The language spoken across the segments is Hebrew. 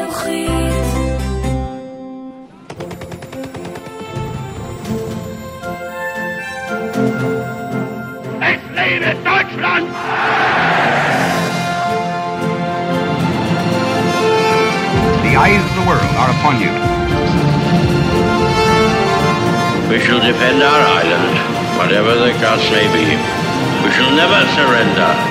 החינוכית. Es lebe Deutschland! The eyes of the world are upon you. We shall defend our island, whatever the cost may be. We shall never surrender.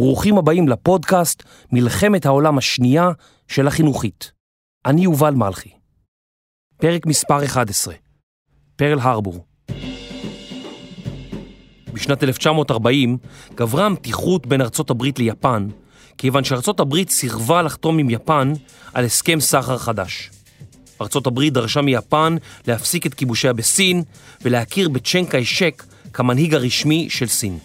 ברוכים הבאים לפודקאסט מלחמת העולם השנייה של החינוכית. אני יובל מלכי. פרק מספר 11, פרל הרבור. בשנת 1940 גברה המתיחות בין ארצות הברית ליפן, כיוון שארצות הברית סירבה לחתום עם יפן על הסכם סחר חדש. ארצות הברית דרשה מיפן להפסיק את כיבושיה בסין ולהכיר בצ'נקאי שק כמנהיג הרשמי של סין.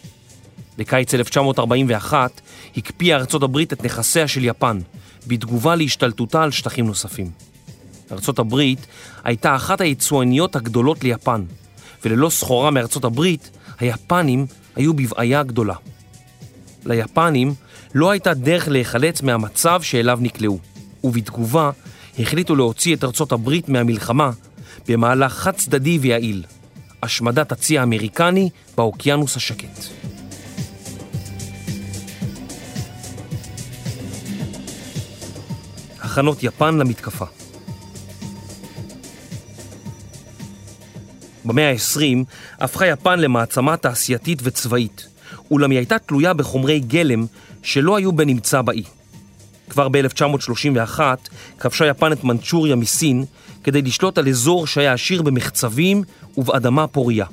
בקיץ 1941 הקפיאה ארצות הברית את נכסיה של יפן, בתגובה להשתלטותה על שטחים נוספים. ארצות הברית הייתה אחת היצואניות הגדולות ליפן, וללא סחורה מארצות הברית, היפנים היו בבעיה גדולה. ליפנים לא הייתה דרך להיחלץ מהמצב שאליו נקלעו, ובתגובה החליטו להוציא את ארצות הברית מהמלחמה במהלך חד צדדי ויעיל, השמדת הצי האמריקני באוקיינוס השקט. הכנות יפן למתקפה. במאה ה-20 הפכה יפן למעצמה תעשייתית וצבאית, אולם היא הייתה תלויה בחומרי גלם שלא היו בנמצא באי. כבר ב-1931 כבשה יפן את מנצ'וריה מסין כדי לשלוט על אזור שהיה עשיר במחצבים ובאדמה פוריה.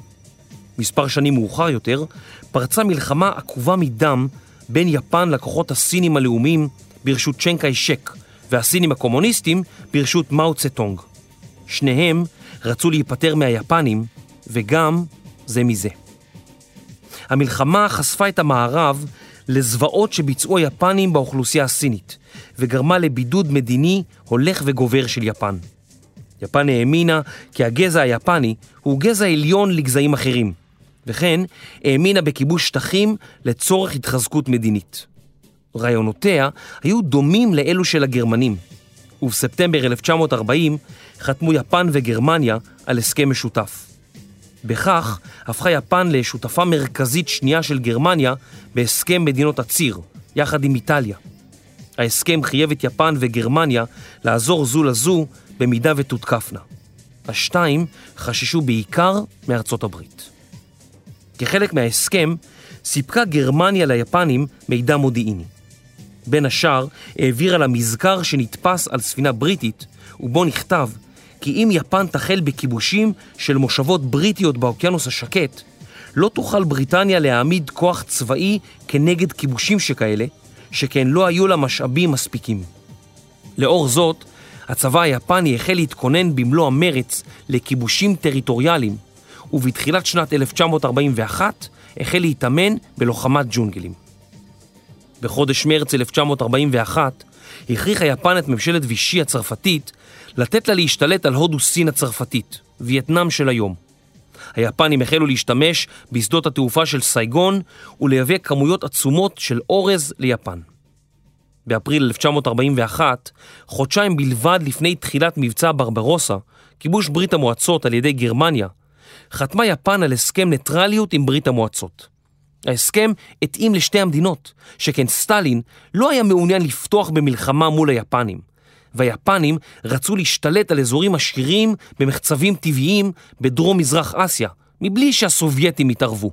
מספר שנים מאוחר יותר פרצה מלחמה עקובה מדם בין יפן לכוחות הסינים הלאומיים ברשות צ'נקאי שק והסינים הקומוניסטים ברשות מאו צטונג. שניהם רצו להיפטר מהיפנים וגם זה מזה. המלחמה חשפה את המערב לזוועות שביצעו היפנים באוכלוסייה הסינית וגרמה לבידוד מדיני הולך וגובר של יפן. יפן האמינה כי הגזע היפני הוא גזע עליון לגזעים אחרים, וכן האמינה בכיבוש שטחים לצורך התחזקות מדינית. רעיונותיה היו דומים לאלו של הגרמנים, ובספטמבר 1940 חתמו יפן וגרמניה על הסכם משותף. בכך הפכה יפן לשותפה מרכזית שנייה של גרמניה בהסכם מדינות הציר, יחד עם איטליה. ההסכם חייב את יפן וגרמניה לעזור זו לזו במידה ותותקפנה. השתיים חששו בעיקר מארצות הברית. כחלק מההסכם סיפקה גרמניה ליפנים מידע מודיעיני. בין השאר העבירה לה מזכר שנתפס על ספינה בריטית, ובו נכתב כי אם יפן תחל בכיבושים של מושבות בריטיות באוקיינוס השקט, לא תוכל בריטניה להעמיד כוח צבאי כנגד כיבושים שכאלה, שכן לא היו לה משאבים מספיקים. לאור זאת, הצבא היפני החל להתכונן במלוא המרץ לכיבושים טריטוריאליים, ובתחילת שנת 1941 החל להתאמן בלוחמת ג'ונגלים. בחודש מרץ 1941 הכריחה יפן את ממשלת וישי הצרפתית לתת לה להשתלט על הודו סין הצרפתית, וייטנאם של היום. היפנים החלו להשתמש בשדות התעופה של סייגון ולייבא כמויות עצומות של אורז ליפן. באפריל 1941, חודשיים בלבד לפני תחילת מבצע ברברוסה, כיבוש ברית המועצות על ידי גרמניה, חתמה יפן על הסכם ניטרליות עם ברית המועצות. ההסכם התאים לשתי המדינות, שכן סטלין לא היה מעוניין לפתוח במלחמה מול היפנים, והיפנים רצו להשתלט על אזורים עשירים במחצבים טבעיים בדרום מזרח אסיה, מבלי שהסובייטים יתערבו.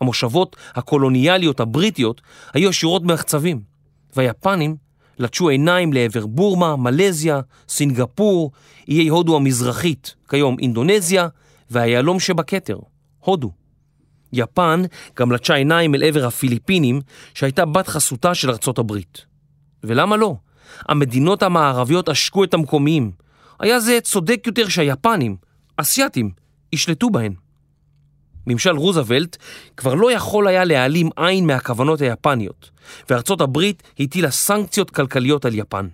המושבות הקולוניאליות הבריטיות היו עשירות במחצבים, והיפנים לטשו עיניים לעבר בורמה, מלזיה, סינגפור, איי הודו המזרחית, כיום אינדונזיה, והיהלום שבכתר, הודו. יפן גם לטשה עיניים אל עבר הפיליפינים, שהייתה בת חסותה של ארצות הברית. ולמה לא? המדינות המערביות עשקו את המקומיים. היה זה צודק יותר שהיפנים, אסייתים, ישלטו בהן. ממשל רוזוולט כבר לא יכול היה להעלים עין מהכוונות היפניות, וארצות הברית הטילה סנקציות כלכליות על יפן.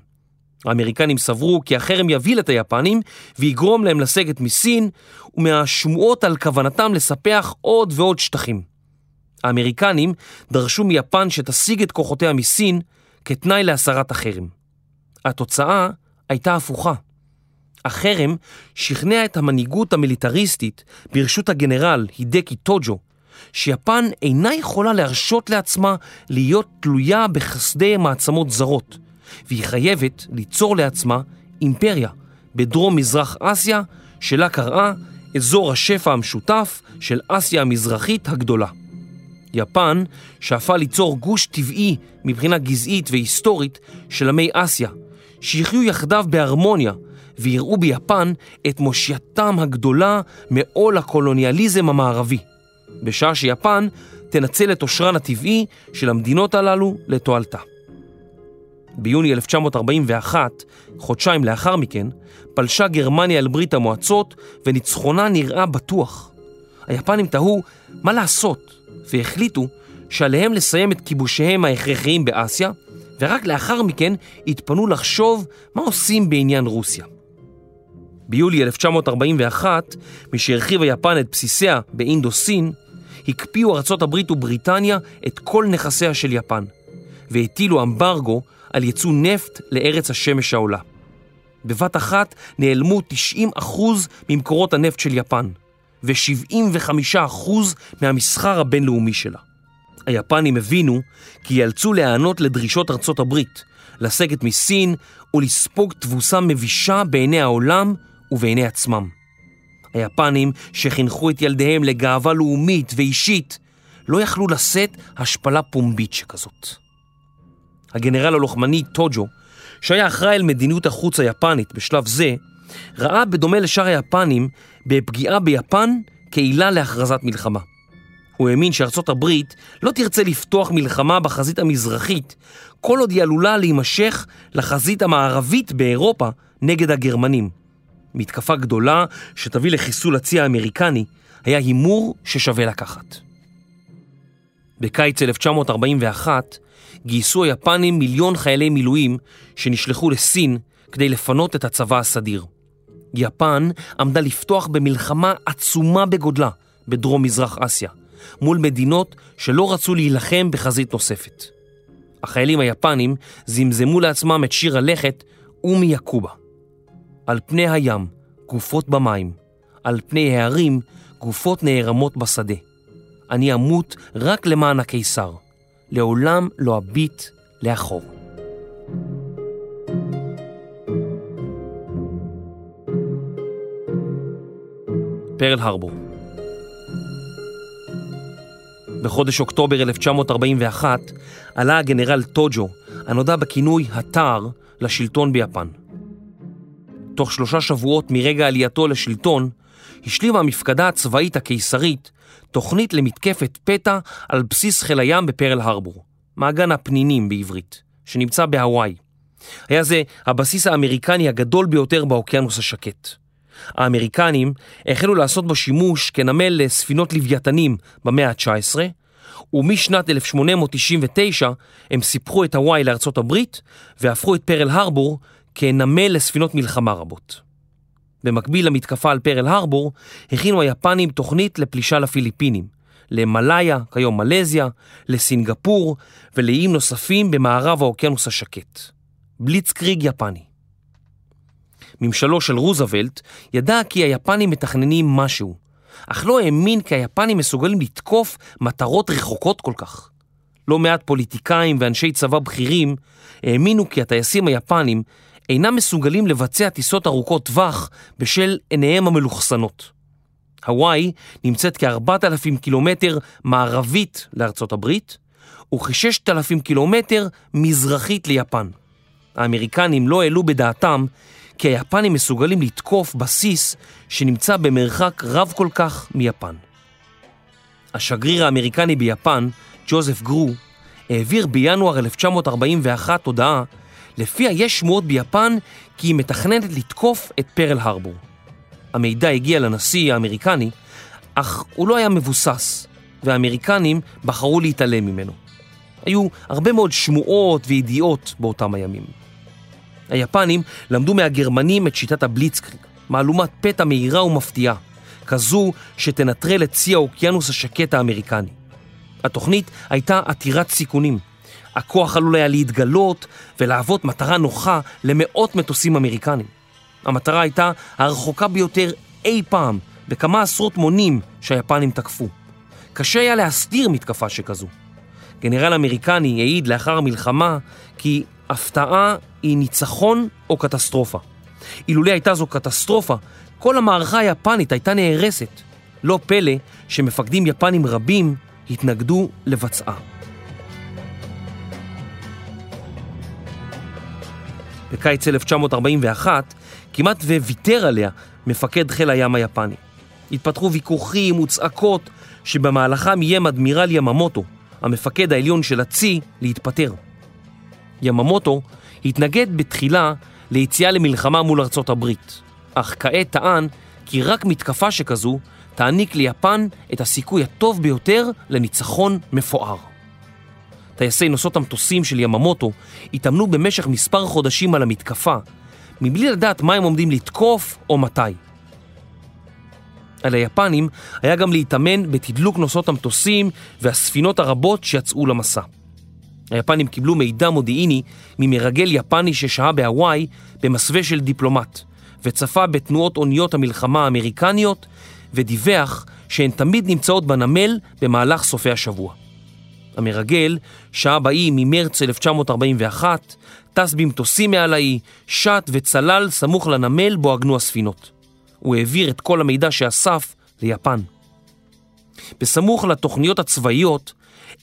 האמריקנים סברו כי החרם יבהיל את היפנים ויגרום להם לסגת מסין ומהשמועות על כוונתם לספח עוד ועוד שטחים. האמריקנים דרשו מיפן שתשיג את כוחותיה מסין כתנאי להסרת החרם. התוצאה הייתה הפוכה. החרם שכנע את המנהיגות המיליטריסטית ברשות הגנרל הידקי טוג'ו שיפן אינה יכולה להרשות לעצמה להיות תלויה בחסדי מעצמות זרות והיא חייבת ליצור לעצמה אימפריה בדרום-מזרח אסיה שלה קראה אזור השפע המשותף של אסיה המזרחית הגדולה. יפן שאפה ליצור גוש טבעי מבחינה גזעית והיסטורית של עמי אסיה, שיחיו יחדיו בהרמוניה ויראו ביפן את מושייתם הגדולה מעול הקולוניאליזם המערבי, בשעה שיפן תנצל את עושרן הטבעי של המדינות הללו לתועלתה. ביוני 1941, חודשיים לאחר מכן, פלשה גרמניה אל ברית המועצות וניצחונה נראה בטוח. היפנים תהו מה לעשות והחליטו שעליהם לסיים את כיבושיהם ההכרחיים באסיה ורק לאחר מכן התפנו לחשוב מה עושים בעניין רוסיה. ביולי 1941, משהרחיבה יפן את בסיסיה באינדו-סין, הקפיאו ארצות הברית ובריטניה את כל נכסיה של יפן, והטילו אמברגו על ייצוא נפט לארץ השמש העולה. בבת אחת נעלמו 90% ממקורות הנפט של יפן, ו-75% מהמסחר הבינלאומי שלה. היפנים הבינו כי ייאלצו להיענות לדרישות ארצות הברית, לסגת מסין ולספוג תבוסה מבישה בעיני העולם ובעיני עצמם. היפנים, שחינכו את ילדיהם לגאווה לאומית ואישית, לא יכלו לשאת השפלה פומבית שכזאת. הגנרל הלוחמני טוג'ו, שהיה אחראי על מדיניות החוץ היפנית בשלב זה, ראה בדומה לשאר היפנים בפגיעה ביפן כעילה להכרזת מלחמה. הוא האמין שארצות הברית לא תרצה לפתוח מלחמה בחזית המזרחית כל עוד היא עלולה להימשך לחזית המערבית באירופה נגד הגרמנים. מתקפה גדולה שתביא לחיסול הצי האמריקני היה הימור ששווה לקחת. בקיץ 1941 גייסו היפנים מיליון חיילי מילואים שנשלחו לסין כדי לפנות את הצבא הסדיר. יפן עמדה לפתוח במלחמה עצומה בגודלה בדרום מזרח אסיה, מול מדינות שלא רצו להילחם בחזית נוספת. החיילים היפנים זמזמו לעצמם את שיר הלכת אומי יקובה. על פני הים, גופות במים, על פני הערים, גופות נערמות בשדה. אני אמות רק למען הקיסר, לעולם לא אביט לאחור. פרל הרבור בחודש אוקטובר 1941 עלה הגנרל טוג'ו, הנודע בכינוי הטאר, לשלטון ביפן. תוך שלושה שבועות מרגע עלייתו לשלטון, השלימה המפקדה הצבאית הקיסרית תוכנית למתקפת פתע על בסיס חיל הים בפרל הרבור, מעגן הפנינים בעברית, שנמצא בהוואי. היה זה הבסיס האמריקני הגדול ביותר באוקיינוס השקט. האמריקנים החלו לעשות בו שימוש כנמל לספינות לוויתנים במאה ה-19, ומשנת 1899 הם סיפחו את הוואי לארצות הברית והפכו את פרל הרבור כנמל לספינות מלחמה רבות. במקביל למתקפה על פרל הרבור, הכינו היפנים תוכנית לפלישה לפיליפינים, למלאיה, כיום מלזיה, לסינגפור ולאיים נוספים במערב האוקיינוס השקט. בליצקריג יפני. ממשלו של רוזוולט ידע כי היפנים מתכננים משהו, אך לא האמין כי היפנים מסוגלים לתקוף מטרות רחוקות כל כך. לא מעט פוליטיקאים ואנשי צבא בכירים האמינו כי הטייסים היפנים אינם מסוגלים לבצע טיסות ארוכות טווח בשל עיניהם המלוכסנות. הוואי נמצאת כ-4,000 קילומטר מערבית לארצות הברית וכ-6,000 קילומטר מזרחית ליפן. האמריקנים לא העלו בדעתם כי היפנים מסוגלים לתקוף בסיס שנמצא במרחק רב כל כך מיפן. השגריר האמריקני ביפן, ג'וזף גרו, העביר בינואר 1941 הודעה לפיה יש שמועות ביפן כי היא מתכננת לתקוף את פרל הרבור. המידע הגיע לנשיא האמריקני, אך הוא לא היה מבוסס, והאמריקנים בחרו להתעלם ממנו. היו הרבה מאוד שמועות וידיעות באותם הימים. היפנים למדו מהגרמנים את שיטת הבליצקריג, מהלומת פתע מהירה ומפתיעה, כזו שתנטרל את צי האוקיינוס השקט האמריקני. התוכנית הייתה עתירת סיכונים. הכוח עלול היה להתגלות ולהוות מטרה נוחה למאות מטוסים אמריקנים. המטרה הייתה הרחוקה ביותר אי פעם, בכמה עשרות מונים שהיפנים תקפו. קשה היה להסתיר מתקפה שכזו. גנרל אמריקני העיד לאחר המלחמה כי הפתעה היא ניצחון או קטסטרופה. אילולא הייתה זו קטסטרופה, כל המערכה היפנית הייתה נהרסת. לא פלא שמפקדים יפנים רבים התנגדו לבצעה. בקיץ 1941 כמעט וויתר עליה מפקד חיל הים היפני. התפתחו ויכוחים וצעקות שבמהלכם איים אדמירל יממוטו, המפקד העליון של הצי, להתפטר. יממוטו התנגד בתחילה ליציאה למלחמה מול ארצות הברית, אך כעת טען כי רק מתקפה שכזו תעניק ליפן את הסיכוי הטוב ביותר לניצחון מפואר. טייסי נוסעות המטוסים של יממוטו התאמנו במשך מספר חודשים על המתקפה, מבלי לדעת מה הם עומדים לתקוף או מתי. על היפנים היה גם להתאמן בתדלוק נוסעות המטוסים והספינות הרבות שיצאו למסע. היפנים קיבלו מידע מודיעיני ממרגל יפני ששהה בהוואי במסווה של דיפלומט, וצפה בתנועות אוניות המלחמה האמריקניות, ודיווח שהן תמיד נמצאות בנמל במהלך סופי השבוע. המרגל שהה באי ממרץ 1941, טס במטוסים מעל האי, שט וצלל סמוך לנמל בו עגנו הספינות. הוא העביר את כל המידע שאסף ליפן. בסמוך לתוכניות הצבאיות,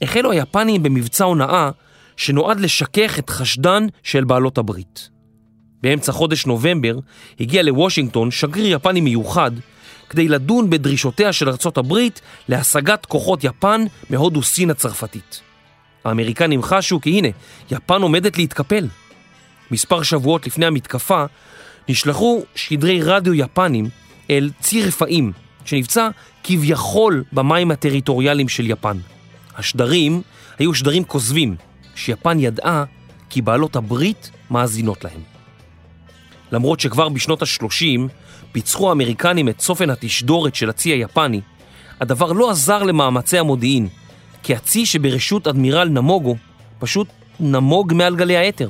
החלו היפנים במבצע הונאה שנועד לשכך את חשדן של בעלות הברית. באמצע חודש נובמבר הגיע לוושינגטון שגריר יפני מיוחד כדי לדון בדרישותיה של ארצות הברית להשגת כוחות יפן מהודו סין הצרפתית. האמריקנים חשו כי הנה, יפן עומדת להתקפל. מספר שבועות לפני המתקפה נשלחו שדרי רדיו יפנים אל צי רפאים, שנפצע כביכול במים הטריטוריאליים של יפן. השדרים היו שדרים כוזבים, שיפן ידעה כי בעלות הברית מאזינות להם. למרות שכבר בשנות ה-30 פיצחו האמריקנים את צופן התשדורת של הצי היפני, הדבר לא עזר למאמצי המודיעין, כי הצי שברשות אדמירל נמוגו פשוט נמוג מעל גלי האתר.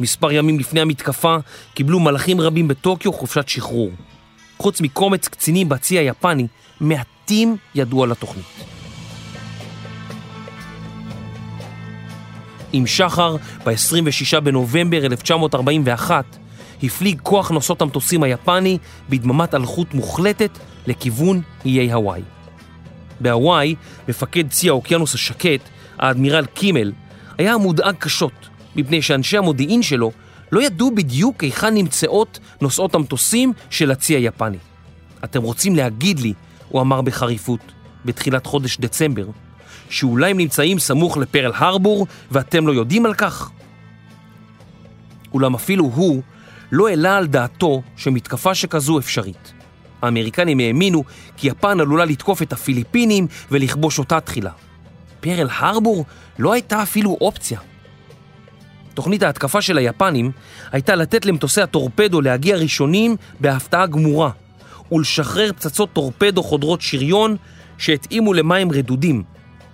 מספר ימים לפני המתקפה קיבלו מלאכים רבים בטוקיו חופשת שחרור. חוץ מקומץ קצינים בצי היפני, מעטים ידעו על התוכנית. עם שחר, ב-26 בנובמבר 1941, הפליג כוח נוסעות המטוסים היפני בדממת אלחוט מוחלטת לכיוון איי הוואי. בהוואי, מפקד צי האוקיינוס השקט, האדמירל קימל, היה מודאג קשות, מפני שאנשי המודיעין שלו לא ידעו בדיוק היכן נמצאות נוסעות המטוסים של הצי היפני. אתם רוצים להגיד לי, הוא אמר בחריפות, בתחילת חודש דצמבר, שאולי הם נמצאים סמוך לפרל הרבור ואתם לא יודעים על כך? אולם אפילו הוא לא העלה על דעתו שמתקפה שכזו אפשרית. האמריקנים האמינו כי יפן עלולה לתקוף את הפיליפינים ולכבוש אותה תחילה. פרל הרבור לא הייתה אפילו אופציה. תוכנית ההתקפה של היפנים הייתה לתת למטוסי הטורפדו להגיע ראשונים בהפתעה גמורה ולשחרר פצצות טורפדו חודרות שריון שהתאימו למים רדודים,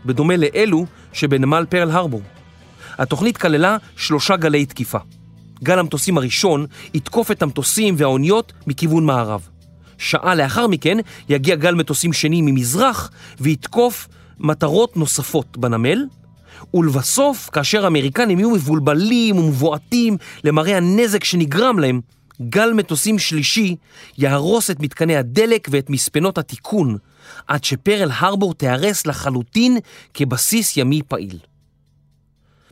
בדומה לאלו שבנמל פרל הרבור. התוכנית כללה שלושה גלי תקיפה. גל המטוסים הראשון יתקוף את המטוסים והאוניות מכיוון מערב. שעה לאחר מכן יגיע גל מטוסים שני ממזרח ויתקוף מטרות נוספות בנמל, ולבסוף, כאשר האמריקנים יהיו מבולבלים ומבועטים למראה הנזק שנגרם להם, גל מטוסים שלישי יהרוס את מתקני הדלק ואת מספנות התיקון, עד שפרל הרבור תיהרס לחלוטין כבסיס ימי פעיל.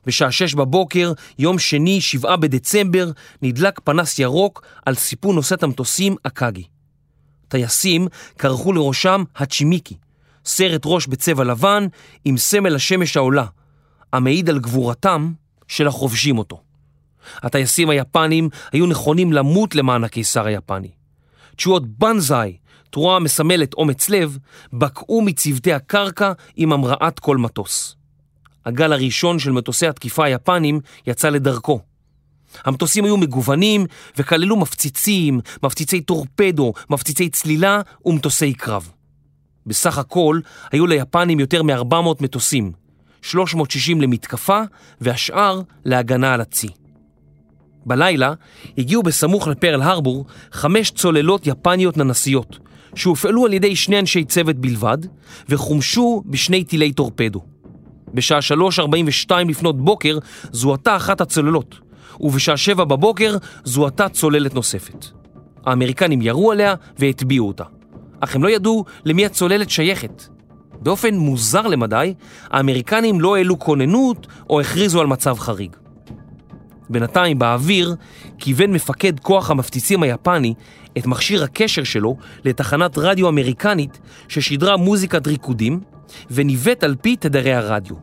בשעה שש בבוקר, יום שני, שבעה בדצמבר, נדלק פנס ירוק על סיפון נושאת המטוסים אקאגי. טייסים כרכו לראשם הצ'ימיקי, סרט ראש בצבע לבן עם סמל השמש העולה, המעיד על גבורתם של החובשים אותו. הטייסים היפנים היו נכונים למות למען הקיסר היפני. תשואות בנזאי, תרועה מסמלת אומץ לב, בקעו מצוותי הקרקע עם המראת כל מטוס. הגל הראשון של מטוסי התקיפה היפנים יצא לדרכו. המטוסים היו מגוונים וכללו מפציצים, מפציצי טורפדו, מפציצי צלילה ומטוסי קרב. בסך הכל היו ליפנים יותר מ-400 מטוסים, 360 למתקפה והשאר להגנה על הצי. בלילה הגיעו בסמוך לפרל הרבור חמש צוללות יפניות ננסיות, שהופעלו על ידי שני אנשי צוות בלבד, וחומשו בשני טילי טורפדו. בשעה 3.42 לפנות בוקר זוהתה אחת הצוללות, ובשעה 7 בבוקר זוהתה צוללת נוספת. האמריקנים ירו עליה והטביעו אותה, אך הם לא ידעו למי הצוללת שייכת. באופן מוזר למדי, האמריקנים לא העלו כוננות או הכריזו על מצב חריג. בינתיים באוויר כיוון מפקד כוח המפציצים היפני את מכשיר הקשר שלו לתחנת רדיו אמריקנית ששידרה מוזיקת ריקודים וניווט על פי תדרי הרדיו,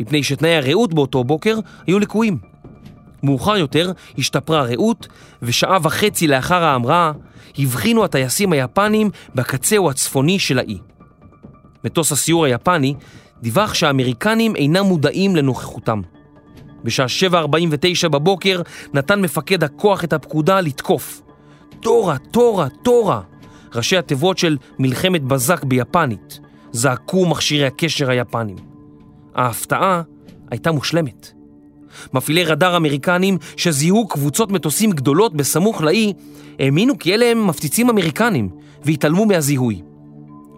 מפני שתנאי הרעות באותו בוקר היו לקויים. מאוחר יותר השתפרה הרעות, ושעה וחצי לאחר ההמראה הבחינו הטייסים היפנים בקצהו הצפוני של האי. מטוס הסיור היפני דיווח שהאמריקנים אינם מודעים לנוכחותם. בשעה 7.49 בבוקר נתן מפקד הכוח את הפקודה לתקוף. תורה, תורה, תורה! ראשי התיבות של מלחמת בזק ביפנית, זעקו מכשירי הקשר היפנים. ההפתעה הייתה מושלמת. מפעילי רדאר אמריקנים שזיהו קבוצות מטוסים גדולות בסמוך לאי, האמינו כי אלה הם מפציצים אמריקנים, והתעלמו מהזיהוי.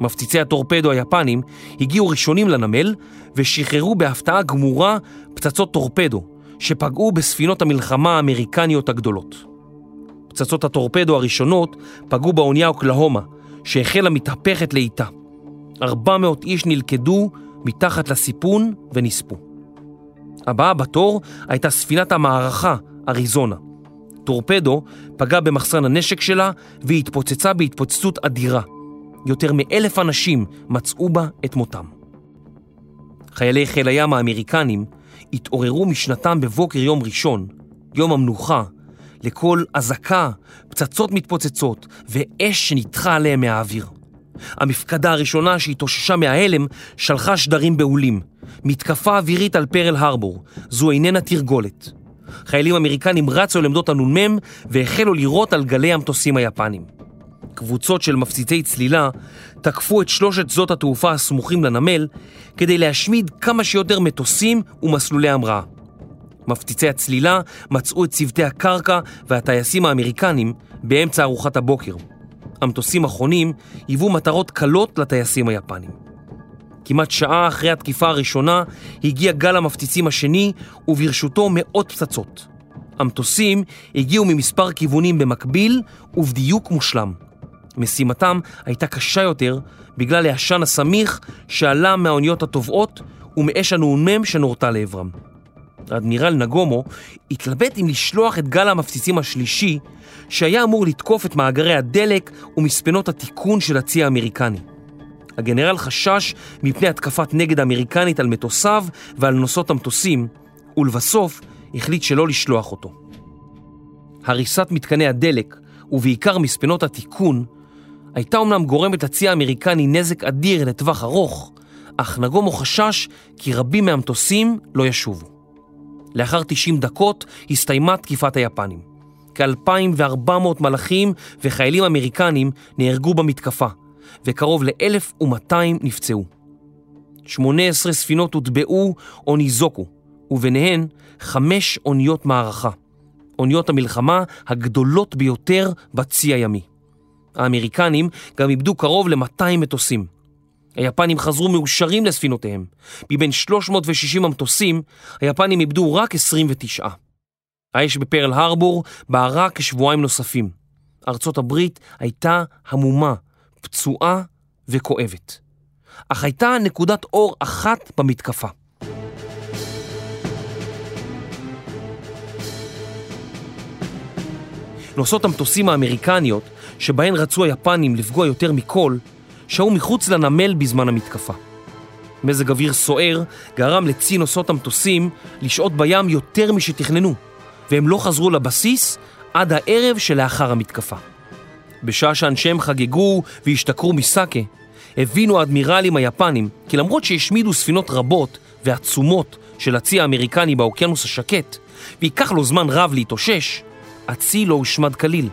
מפציצי הטורפדו היפנים הגיעו ראשונים לנמל ושחררו בהפתעה גמורה פצצות טורפדו שפגעו בספינות המלחמה האמריקניות הגדולות. פצצות הטורפדו הראשונות פגעו באונייה אוקלהומה שהחלה מתהפכת לאיטה. 400 איש נלכדו מתחת לסיפון ונספו. הבאה בתור הייתה ספינת המערכה, אריזונה. טורפדו פגע במחסן הנשק שלה והיא התפוצצה בהתפוצצות אדירה. יותר מאלף אנשים מצאו בה את מותם. חיילי חיל הים האמריקנים התעוררו משנתם בבוקר יום ראשון, יום המנוחה, לכל אזעקה, פצצות מתפוצצות ואש שניתחה עליהם מהאוויר. המפקדה הראשונה שהתאוששה מההלם שלחה שדרים בהולים. מתקפה אווירית על פרל הרבור, זו איננה תרגולת. חיילים אמריקנים רצו לעמדות הנ"מ והחלו לירות על גלי המטוסים היפנים. קבוצות של מפציצי צלילה תקפו את שלושת שדות התעופה הסמוכים לנמל כדי להשמיד כמה שיותר מטוסים ומסלולי המראה. מפציצי הצלילה מצאו את צוותי הקרקע והטייסים האמריקנים באמצע ארוחת הבוקר. המטוסים החונים היוו מטרות קלות לטייסים היפנים. כמעט שעה אחרי התקיפה הראשונה הגיע גל המפציצים השני וברשותו מאות פצצות. המטוסים הגיעו ממספר כיוונים במקביל ובדיוק מושלם. משימתם הייתה קשה יותר בגלל העשן הסמיך שעלה מהאוניות הטובעות ומאש הנ"מ שנורתה לעברם. האדמירל נגומו התלבט אם לשלוח את גל המפציצים השלישי שהיה אמור לתקוף את מאגרי הדלק ומספנות התיקון של הצי האמריקני. הגנרל חשש מפני התקפת נגד אמריקנית על מטוסיו ועל נוסעות המטוסים, ולבסוף החליט שלא לשלוח אותו. הריסת מתקני הדלק, ובעיקר מספנות התיקון, הייתה אומנם גורמת לצי האמריקני נזק אדיר לטווח ארוך, אך נגומו חשש כי רבים מהמטוסים לא ישובו. לאחר 90 דקות הסתיימה תקיפת היפנים. כ-2,400 מלאכים וחיילים אמריקנים נהרגו במתקפה, וקרוב ל-1,200 נפצעו. 18 ספינות הוטבעו או ניזוקו, וביניהן חמש אוניות מערכה. אוניות המלחמה הגדולות ביותר בצי הימי. האמריקנים גם איבדו קרוב ל-200 מטוסים. היפנים חזרו מאושרים לספינותיהם. מבין 360 המטוסים, היפנים איבדו רק 29. האש בפרל הרבור בערה כשבועיים נוספים. ארצות הברית הייתה המומה, פצועה וכואבת. אך הייתה נקודת אור אחת במתקפה. נוסעות המטוסים האמריקניות, שבהן רצו היפנים לפגוע יותר מכל, שהו מחוץ לנמל בזמן המתקפה. מזג אוויר סוער גרם לצי נוסעות המטוסים לשהות בים יותר משתכננו, והם לא חזרו לבסיס עד הערב שלאחר המתקפה. בשעה שאנשיהם חגגו והשתכרו מסאקה, הבינו האדמירלים היפנים כי למרות שהשמידו ספינות רבות ועצומות של הצי האמריקני באוקיינוס השקט, וייקח לו זמן רב להתאושש, הצי לא הושמד כליל.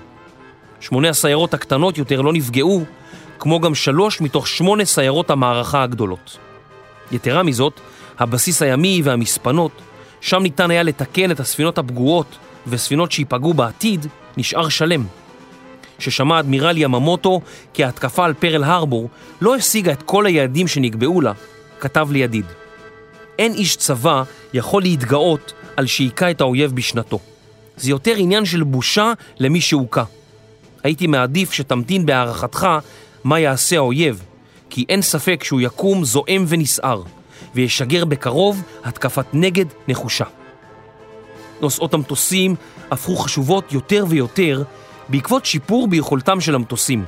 שמונה הסיירות הקטנות יותר לא נפגעו, כמו גם שלוש מתוך שמונה סיירות המערכה הגדולות. יתרה מזאת, הבסיס הימי והמספנות, שם ניתן היה לתקן את הספינות הפגועות וספינות שייפגעו בעתיד, נשאר שלם. ששמע אדמירל יממוטו כי ההתקפה על פרל הרבור לא השיגה את כל היעדים שנקבעו לה, כתב לידיד. אין איש צבא יכול להתגאות על שהיכה את האויב בשנתו. זה יותר עניין של בושה למי שהוכה. הייתי מעדיף שתמתין בהערכתך מה יעשה האויב, כי אין ספק שהוא יקום זועם ונסער, וישגר בקרוב התקפת נגד נחושה. נוסעות המטוסים הפכו חשובות יותר ויותר בעקבות שיפור ביכולתם של המטוסים.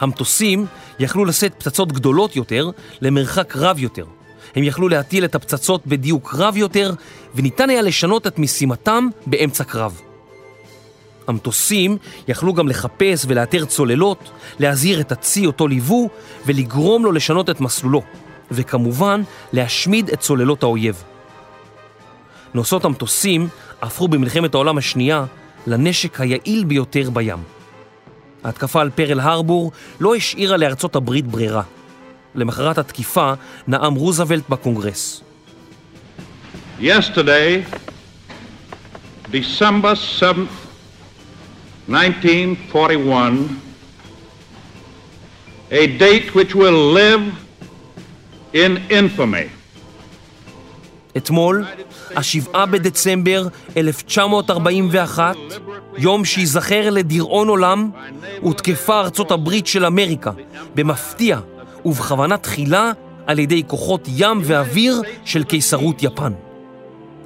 המטוסים יכלו לשאת פצצות גדולות יותר למרחק רב יותר. הם יכלו להטיל את הפצצות בדיוק רב יותר, וניתן היה לשנות את משימתם באמצע קרב. המטוסים יכלו גם לחפש ולאתר צוללות, להזהיר את הצי אותו ליוו ולגרום לו לשנות את מסלולו, וכמובן להשמיד את צוללות האויב. נוסעות המטוסים הפכו במלחמת העולם השנייה לנשק היעיל ביותר בים. ההתקפה על פרל הרבור לא השאירה לארצות הברית ברירה. למחרת התקיפה נאם רוזוולט בקונגרס. Yesterday, December 7th, 1941, a date which will live in infamy. אתמול, השבעה בדצמבר 1941, יום שייזכר לדיראון עולם, הותקפה ארצות הברית של אמריקה, במפתיע ובכוונה תחילה על ידי כוחות ים ואוויר של קיסרות יפן.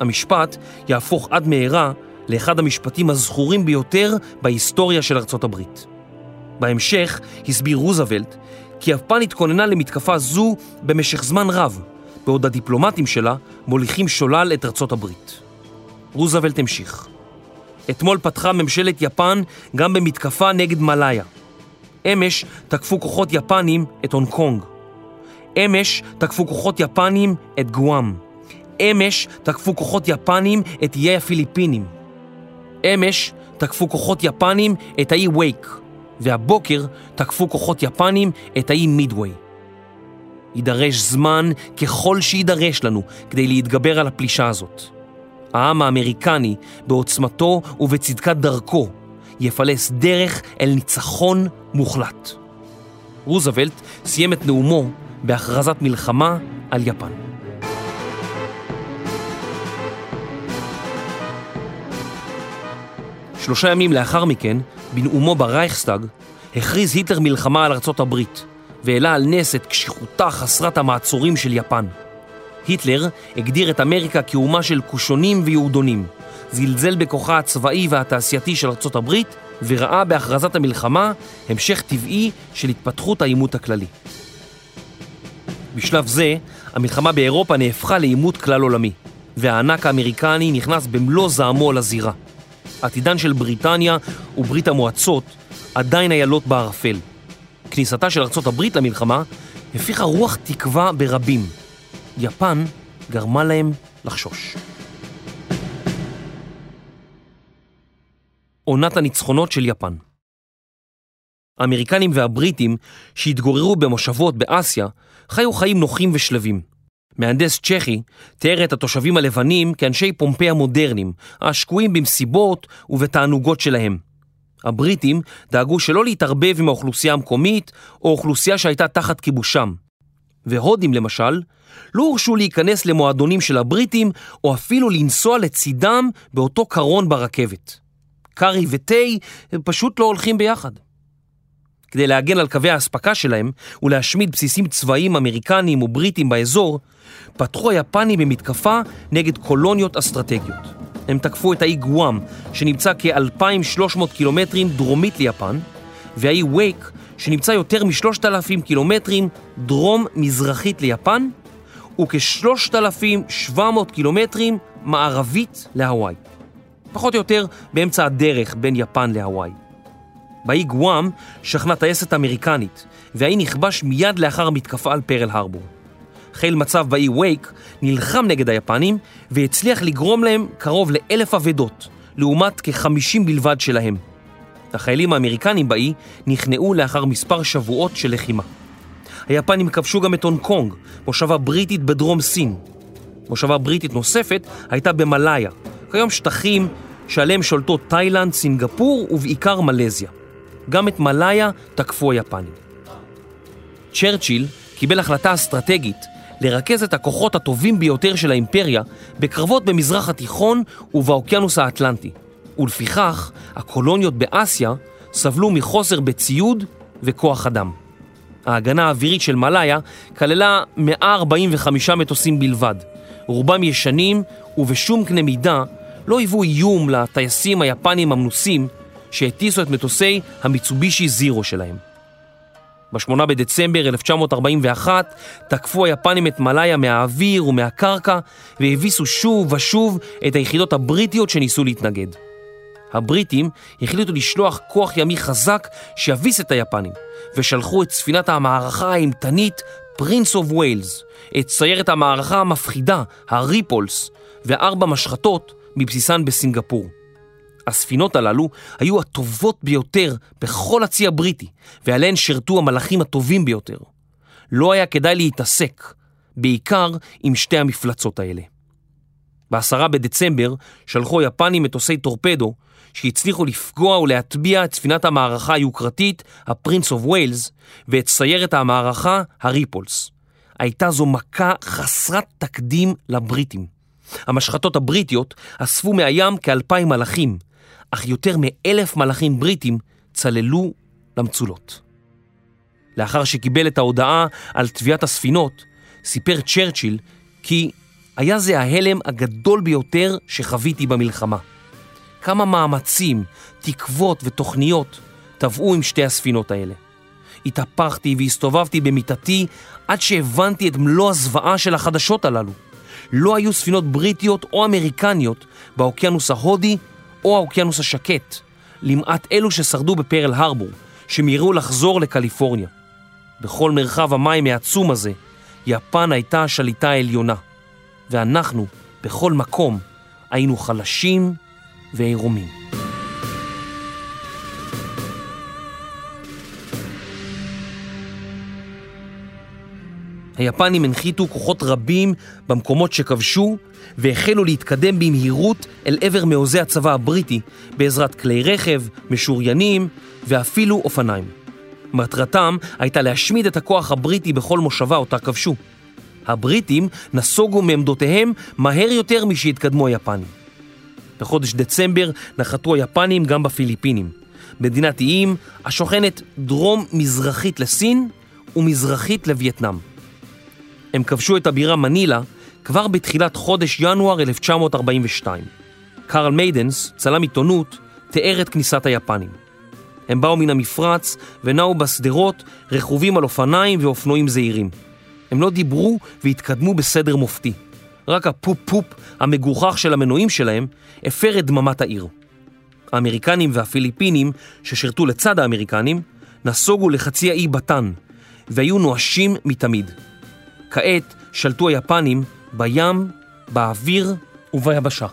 המשפט יהפוך עד מהרה לאחד המשפטים הזכורים ביותר בהיסטוריה של ארצות הברית. בהמשך הסביר רוזוולט כי יפן התכוננה למתקפה זו במשך זמן רב, בעוד הדיפלומטים שלה מוליכים שולל את ארצות הברית. רוזוולט המשיך. אתמול פתחה ממשלת יפן גם במתקפה נגד מלאיה. אמש תקפו כוחות יפנים את הונג קונג. אמש תקפו כוחות יפנים את גואם. אמש תקפו כוחות יפנים את איי הפיליפינים. אמש תקפו כוחות יפנים את האי וייק, והבוקר תקפו כוחות יפנים את האי מידווי. יידרש זמן ככל שיידרש לנו כדי להתגבר על הפלישה הזאת. העם האמריקני, בעוצמתו ובצדקת דרכו, יפלס דרך אל ניצחון מוחלט. רוזוולט סיים את נאומו בהכרזת מלחמה על יפן. שלושה ימים לאחר מכן, בנאומו ברייכסטאג, הכריז היטלר מלחמה על ארצות הברית, והעלה על נס את קשיחותה חסרת המעצורים של יפן. היטלר הגדיר את אמריקה כאומה של קושונים ויהודונים, זלזל בכוחה הצבאי והתעשייתי של ארצות הברית, וראה בהכרזת המלחמה המשך טבעי של התפתחות העימות הכללי. בשלב זה, המלחמה באירופה נהפכה לעימות כלל עולמי, והענק האמריקני נכנס במלוא זעמו לזירה. עתידן של בריטניה וברית המועצות עדיין היה לוט בערפל. כניסתה של ארצות הברית למלחמה הפיחה רוח תקווה ברבים. יפן גרמה להם לחשוש. עונת הניצחונות של יפן האמריקנים והבריטים שהתגוררו במושבות באסיה חיו חיים נוחים ושלווים. מהנדס צ'כי תיאר את התושבים הלבנים כאנשי פומפי המודרניים, השקועים במסיבות ובתענוגות שלהם. הבריטים דאגו שלא להתערבב עם האוכלוסייה המקומית או אוכלוסייה שהייתה תחת כיבושם. והודים למשל, לא הורשו להיכנס למועדונים של הבריטים או אפילו לנסוע לצידם באותו קרון ברכבת. קארי ותה פשוט לא הולכים ביחד. כדי להגן על קווי האספקה שלהם ולהשמיד בסיסים צבאיים אמריקניים ובריטים באזור, פתחו היפנים במתקפה נגד קולוניות אסטרטגיות. הם תקפו את האי גואם, שנמצא כ-2,300 קילומטרים דרומית ליפן, והאי וייק, שנמצא יותר מ-3,000 קילומטרים דרום-מזרחית ליפן, וכ-3,700 קילומטרים מערבית להוואי. פחות או יותר באמצע הדרך בין יפן להוואי. באי גואם שכנה טייסת אמריקנית, והאי נכבש מיד לאחר המתקפה על פרל הרבור. חיל מצב באי וייק, נלחם נגד היפנים והצליח לגרום להם קרוב לאלף אבדות, לעומת כ-50 בלבד שלהם. החיילים האמריקנים באי נכנעו לאחר מספר שבועות של לחימה. היפנים כבשו גם את הונג קונג, מושבה בריטית בדרום סין. מושבה בריטית נוספת הייתה במלאיה, כיום שטחים שעליהם שולטות תאילנד, סינגפור ובעיקר מלזיה. גם את מלאיה תקפו היפנים. צ'רצ'יל קיבל החלטה אסטרטגית לרכז את הכוחות הטובים ביותר של האימפריה בקרבות במזרח התיכון ובאוקיינוס האטלנטי, ולפיכך הקולוניות באסיה סבלו מחוסר בציוד וכוח אדם. ההגנה האווירית של מלאיה כללה 145 מטוסים בלבד, רובם ישנים ובשום קנה מידה לא היוו איום לטייסים היפנים המנוסים שהטיסו את מטוסי המיצובישי זירו שלהם. ב-8 בדצמבר 1941 תקפו היפנים את מלאיה מהאוויר ומהקרקע והביסו שוב ושוב את היחידות הבריטיות שניסו להתנגד. הבריטים החליטו לשלוח כוח ימי חזק שיביס את היפנים ושלחו את ספינת המערכה האימתנית פרינס אוף ויילס, את סיירת המערכה המפחידה, הריפולס, וארבע משחטות מבסיסן בסינגפור. הספינות הללו היו הטובות ביותר בכל הצי הבריטי, ועליהן שירתו המלאכים הטובים ביותר. לא היה כדאי להתעסק, בעיקר עם שתי המפלצות האלה. בעשרה בדצמבר שלחו היפנים מטוסי טורפדו שהצליחו לפגוע ולהטביע את ספינת המערכה היוקרתית, הפרינס אוף ויילס, ואת סיירת המערכה, הריפולס. הייתה זו מכה חסרת תקדים לבריטים. המשחטות הבריטיות אספו מהים כאלפיים מלאכים, אך יותר מאלף מלאכים בריטים צללו למצולות. לאחר שקיבל את ההודעה על טביעת הספינות, סיפר צ'רצ'יל כי היה זה ההלם הגדול ביותר שחוויתי במלחמה. כמה מאמצים, תקוות ותוכניות טבעו עם שתי הספינות האלה. התהפכתי והסתובבתי במיטתי עד שהבנתי את מלוא הזוועה של החדשות הללו. לא היו ספינות בריטיות או אמריקניות באוקיינוס ההודי או האוקיינוס השקט, למעט אלו ששרדו בפרל הרבור, שמיהרו לחזור לקליפורניה. בכל מרחב המים העצום הזה, יפן הייתה השליטה העליונה, ואנחנו, בכל מקום, היינו חלשים ועירומים. היפנים הנחיתו כוחות רבים במקומות שכבשו והחלו להתקדם במהירות אל עבר מעוזי הצבא הבריטי בעזרת כלי רכב, משוריינים ואפילו אופניים. מטרתם הייתה להשמיד את הכוח הבריטי בכל מושבה אותה כבשו. הבריטים נסוגו מעמדותיהם מהר יותר משהתקדמו היפנים. בחודש דצמבר נחתו היפנים גם בפיליפינים, מדינת איים השוכנת דרום-מזרחית לסין ומזרחית לווייטנאם. הם כבשו את הבירה מנילה כבר בתחילת חודש ינואר 1942. קרל מיידנס, צלם עיתונות, תיאר את כניסת היפנים. הם באו מן המפרץ ונעו בשדרות רכובים על אופניים ואופנועים זעירים. הם לא דיברו והתקדמו בסדר מופתי. רק הפופ-פופ המגוחך של המנועים שלהם הפר את דממת העיר. האמריקנים והפיליפינים, ששירתו לצד האמריקנים, נסוגו לחצי האי בטן, והיו נואשים מתמיד. כעת שלטו היפנים בים, באוויר וביבשה.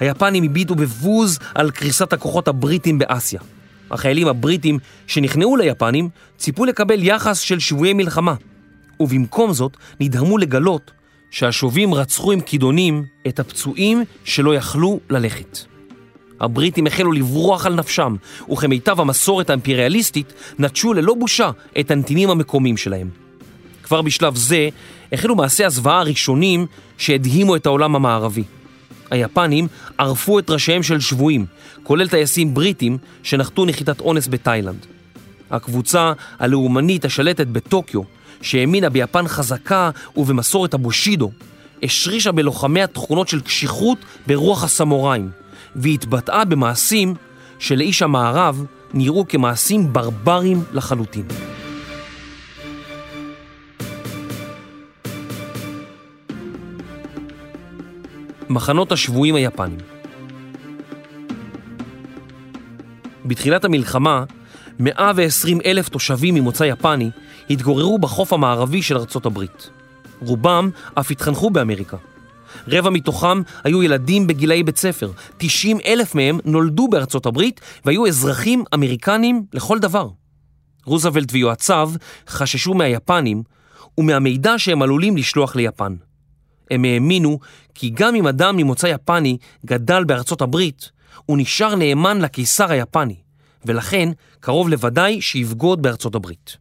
היפנים הביטו בבוז על קריסת הכוחות הבריטים באסיה. החיילים הבריטים שנכנעו ליפנים ציפו לקבל יחס של שבויי מלחמה, ובמקום זאת נדהמו לגלות שהשובים רצחו עם כידונים את הפצועים שלא יכלו ללכת. הבריטים החלו לברוח על נפשם, וכמיטב המסורת האימפריאליסטית נטשו ללא בושה את הנתינים המקומיים שלהם. כבר בשלב זה החלו מעשי הזוועה הראשונים שהדהימו את העולם המערבי. היפנים ערפו את ראשיהם של שבויים, כולל טייסים בריטים שנחתו נחיתת אונס בתאילנד. הקבוצה הלאומנית השלטת בטוקיו, שהאמינה ביפן חזקה ובמסורת הבושידו, השרישה בלוחמיה תכונות של קשיחות ברוח הסמוראים, והתבטאה במעשים שלאיש המערב נראו כמעשים ברברים לחלוטין. מחנות השבויים היפנים. בתחילת המלחמה, 120 אלף תושבים ממוצא יפני התגוררו בחוף המערבי של ארצות הברית. רובם אף התחנכו באמריקה. רבע מתוכם היו ילדים בגילאי בית ספר. 90 אלף מהם נולדו בארצות הברית והיו אזרחים אמריקנים לכל דבר. רוזוולט ויועציו חששו מהיפנים ומהמידע שהם עלולים לשלוח ליפן. הם האמינו כי גם אם אדם ממוצא יפני גדל בארצות הברית, הוא נשאר נאמן לקיסר היפני, ולכן קרוב לוודאי שיבגוד בארצות הברית.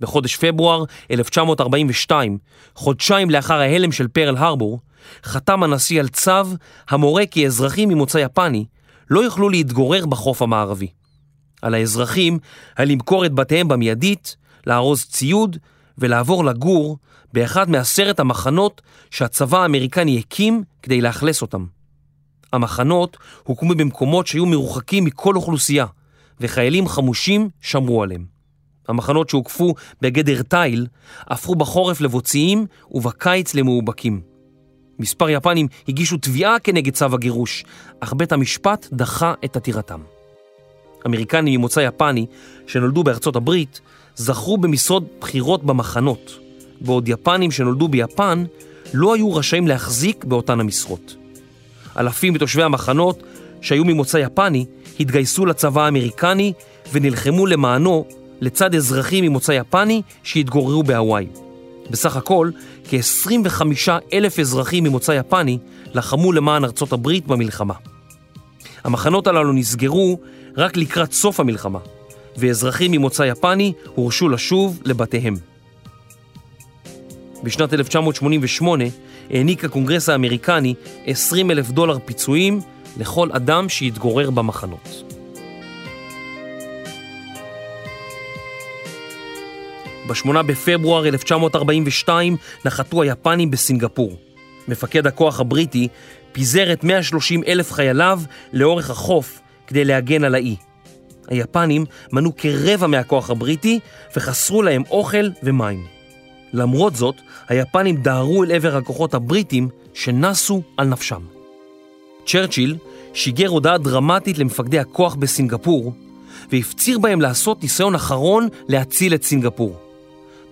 בחודש פברואר 1942, חודשיים לאחר ההלם של פרל הרבור, חתם הנשיא על צו המורה כי אזרחים ממוצא יפני לא יוכלו להתגורר בחוף המערבי. על האזרחים היה למכור את בתיהם במיידית, לארוז ציוד ולעבור לגור באחד מעשרת המחנות שהצבא האמריקני הקים כדי לאכלס אותם. המחנות הוקמו במקומות שהיו מרוחקים מכל אוכלוסייה, וחיילים חמושים שמרו עליהם. המחנות שהוקפו בגדר תיל הפכו בחורף לבוציים ובקיץ למאובקים. מספר יפנים הגישו תביעה כנגד צו הגירוש, אך בית המשפט דחה את עתירתם. אמריקנים ממוצא יפני שנולדו בארצות הברית זכו במשרות בחירות במחנות, בעוד יפנים שנולדו ביפן לא היו רשאים להחזיק באותן המשרות. אלפים מתושבי המחנות שהיו ממוצא יפני התגייסו לצבא האמריקני ונלחמו למענו לצד אזרחים ממוצא יפני שהתגוררו בהוואי. בסך הכל, כ-25 אלף אזרחים ממוצא יפני לחמו למען ארצות הברית במלחמה. המחנות הללו נסגרו רק לקראת סוף המלחמה, ואזרחים ממוצא יפני הורשו לשוב לבתיהם. בשנת 1988 העניק הקונגרס האמריקני 20 אלף דולר פיצויים לכל אדם שהתגורר במחנות. ב-8 בפברואר 1942 נחתו היפנים בסינגפור. מפקד הכוח הבריטי פיזר את 130 אלף חייליו לאורך החוף כדי להגן על האי. היפנים מנו כרבע מהכוח הבריטי וחסרו להם אוכל ומים. למרות זאת, היפנים דהרו אל עבר הכוחות הבריטים שנסו על נפשם. צ'רצ'יל שיגר הודעה דרמטית למפקדי הכוח בסינגפור והפציר בהם לעשות ניסיון אחרון להציל את סינגפור.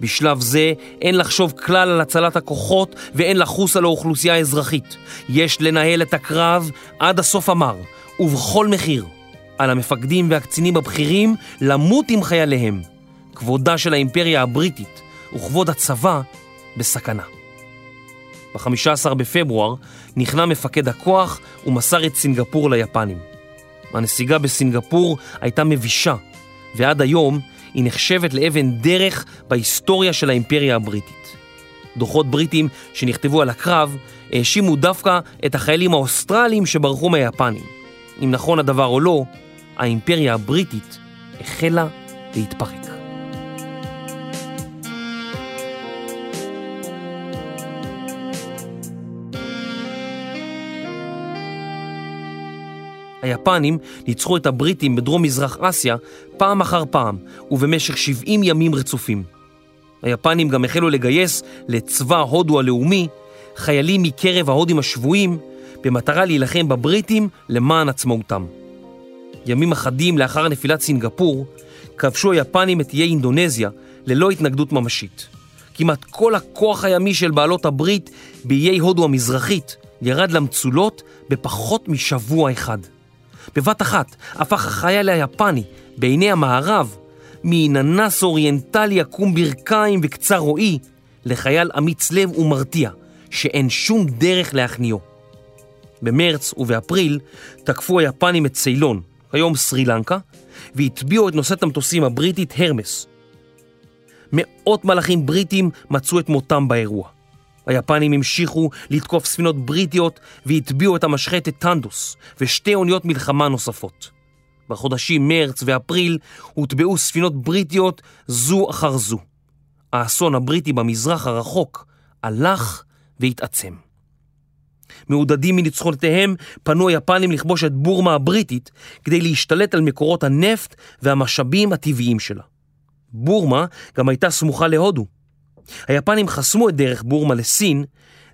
בשלב זה אין לחשוב כלל על הצלת הכוחות ואין לחוס על האוכלוסייה האזרחית. יש לנהל את הקרב עד הסוף המר, ובכל מחיר. על המפקדים והקצינים הבכירים למות עם חייליהם. כבודה של האימפריה הבריטית וכבוד הצבא בסכנה. ב-15 בפברואר נכנע מפקד הכוח ומסר את סינגפור ליפנים. הנסיגה בסינגפור הייתה מבישה, ועד היום היא נחשבת לאבן דרך בהיסטוריה של האימפריה הבריטית. דוחות בריטים שנכתבו על הקרב האשימו דווקא את החיילים האוסטרליים שברחו מהיפנים. אם נכון הדבר או לא, האימפריה הבריטית החלה להתפרק. היפנים ניצחו את הבריטים בדרום מזרח אסיה פעם אחר פעם ובמשך 70 ימים רצופים. היפנים גם החלו לגייס לצבא הודו הלאומי חיילים מקרב ההודים השבויים במטרה להילחם בבריטים למען עצמאותם. ימים אחדים לאחר נפילת סינגפור כבשו היפנים את איי אינדונזיה ללא התנגדות ממשית. כמעט כל הכוח הימי של בעלות הברית באיי הודו המזרחית ירד למצולות בפחות משבוע אחד. בבת אחת הפך החייל היפני בעיני המערב מאננס אוריינטלי עקום ברכיים וקצר רועי לחייל אמיץ לב ומרתיע שאין שום דרך להכניעו. במרץ ובאפריל תקפו היפנים את ציילון, היום סרי לנקה, והטביעו את נושאת המטוסים הבריטית הרמס. מאות מלאכים בריטים מצאו את מותם באירוע. היפנים המשיכו לתקוף ספינות בריטיות והטביעו את המשחטת טנדוס ושתי אוניות מלחמה נוספות. בחודשים מרץ ואפריל הוטבעו ספינות בריטיות זו אחר זו. האסון הבריטי במזרח הרחוק הלך והתעצם. מעודדים מניצחונותיהם פנו היפנים לכבוש את בורמה הבריטית כדי להשתלט על מקורות הנפט והמשאבים הטבעיים שלה. בורמה גם הייתה סמוכה להודו. היפנים חסמו את דרך בורמה לסין,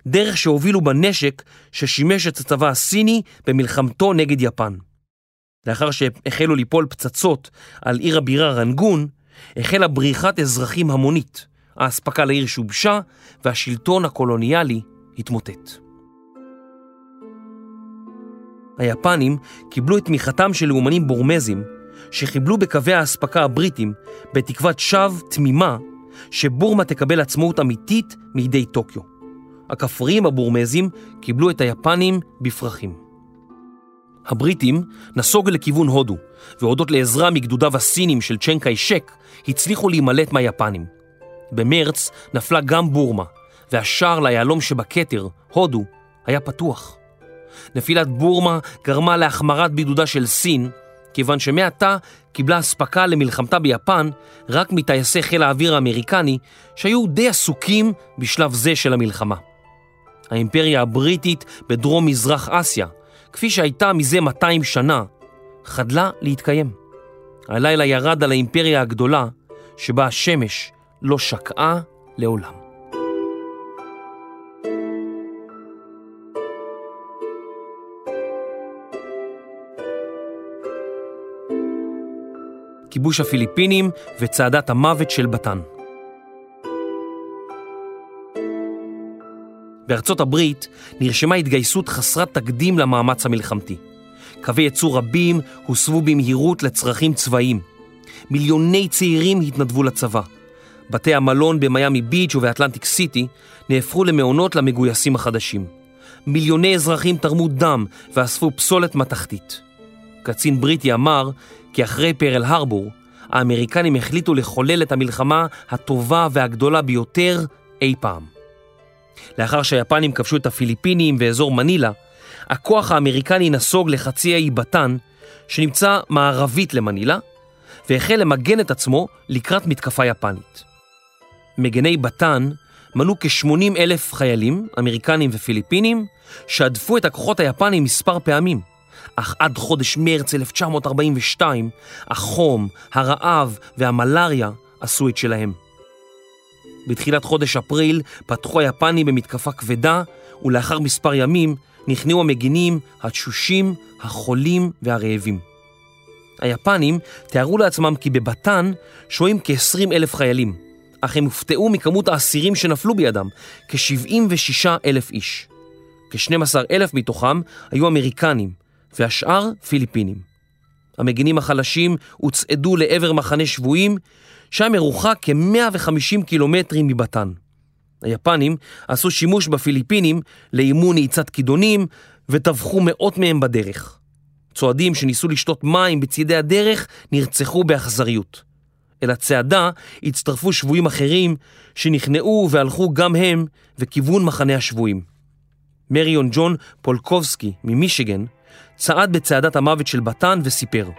דרך שהובילו בנשק ששימש את הצבא הסיני במלחמתו נגד יפן. לאחר שהחלו ליפול פצצות על עיר הבירה רנגון, החלה בריחת אזרחים המונית, האספקה לעיר שובשה והשלטון הקולוניאלי התמוטט. היפנים קיבלו את תמיכתם של לאומנים בורמזים שחיבלו בקווי האספקה הבריטים בתקוות שווא תמימה שבורמה תקבל עצמאות אמיתית מידי טוקיו. הכפריים הבורמזים קיבלו את היפנים בפרחים. הבריטים נסוגו לכיוון הודו, והודות לעזרה מגדודיו הסינים של צ'נקאי שק, הצליחו להימלט מהיפנים. במרץ נפלה גם בורמה, והשער ליהלום שבכתר, הודו, היה פתוח. נפילת בורמה גרמה להחמרת בידודה של סין, כיוון שמעתה קיבלה אספקה למלחמתה ביפן רק מטייסי חיל האוויר האמריקני, שהיו די עסוקים בשלב זה של המלחמה. האימפריה הבריטית בדרום מזרח אסיה, כפי שהייתה מזה 200 שנה, חדלה להתקיים. הלילה ירד על האימפריה הגדולה, שבה השמש לא שקעה לעולם. כיבוש הפיליפינים וצעדת המוות של בטן. בארצות הברית נרשמה התגייסות חסרת תקדים למאמץ המלחמתי. קווי ייצור רבים הוסבו במהירות לצרכים צבאיים. מיליוני צעירים התנדבו לצבא. בתי המלון במיאמי ביץ' ובאטלנטיק סיטי נהפכו למעונות למגויסים החדשים. מיליוני אזרחים תרמו דם ואספו פסולת מתכתית. קצין בריטי אמר כי אחרי פרל הרבור, האמריקנים החליטו לחולל את המלחמה הטובה והגדולה ביותר אי פעם. לאחר שהיפנים כבשו את הפיליפינים ואזור מנילה, הכוח האמריקני נסוג לחצי האי בטן, שנמצא מערבית למנילה, והחל למגן את עצמו לקראת מתקפה יפנית. מגני בטן מנו כ-80 אלף חיילים, אמריקנים ופיליפינים, שהדפו את הכוחות היפנים מספר פעמים. אך עד חודש מרץ 1942, החום, הרעב והמלריה עשו את שלהם. בתחילת חודש אפריל פתחו היפנים במתקפה כבדה, ולאחר מספר ימים נכנעו המגינים, התשושים, החולים והרעבים. היפנים תיארו לעצמם כי בבטן שוהים כ-20 אלף חיילים, אך הם הופתעו מכמות האסירים שנפלו בידם, כ-76 אלף איש. כ-12 אלף מתוכם היו אמריקנים, והשאר פיליפינים. המגינים החלשים הוצעדו לעבר מחנה שבויים, שהיה מרוחק כ-150 קילומטרים מבטן. היפנים עשו שימוש בפיליפינים לאימון נעיצת כידונים וטבחו מאות מהם בדרך. צועדים שניסו לשתות מים בצידי הדרך נרצחו באכזריות. אל הצעדה הצטרפו שבויים אחרים שנכנעו והלכו גם הם וכיוון מחנה השבויים. מריון ג'ון פולקובסקי ממישיגן צעד בצעדת המוות של בטן וסיפר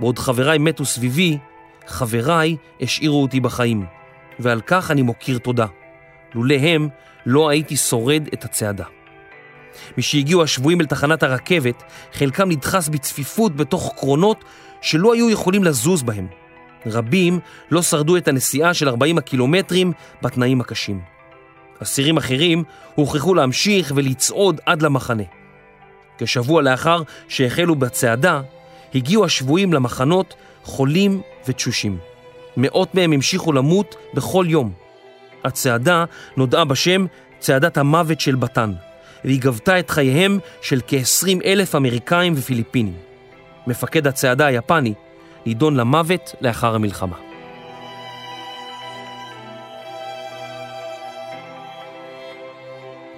בעוד חבריי מתו סביבי, חבריי השאירו אותי בחיים, ועל כך אני מוקיר תודה. לולא הם, לא הייתי שורד את הצעדה. משהגיעו השבויים אל תחנת הרכבת, חלקם נדחס בצפיפות בתוך קרונות שלא היו יכולים לזוז בהם. רבים לא שרדו את הנסיעה של 40 הקילומטרים בתנאים הקשים. אסירים אחרים הוכרחו להמשיך ולצעוד עד למחנה. כשבוע לאחר שהחלו בצעדה, הגיעו השבויים למחנות חולים ותשושים. מאות מהם המשיכו למות בכל יום. הצעדה נודעה בשם צעדת המוות של בטן, והיא גבתה את חייהם של כ-20 אלף אמריקאים ופיליפינים. מפקד הצעדה היפני נידון למוות לאחר המלחמה.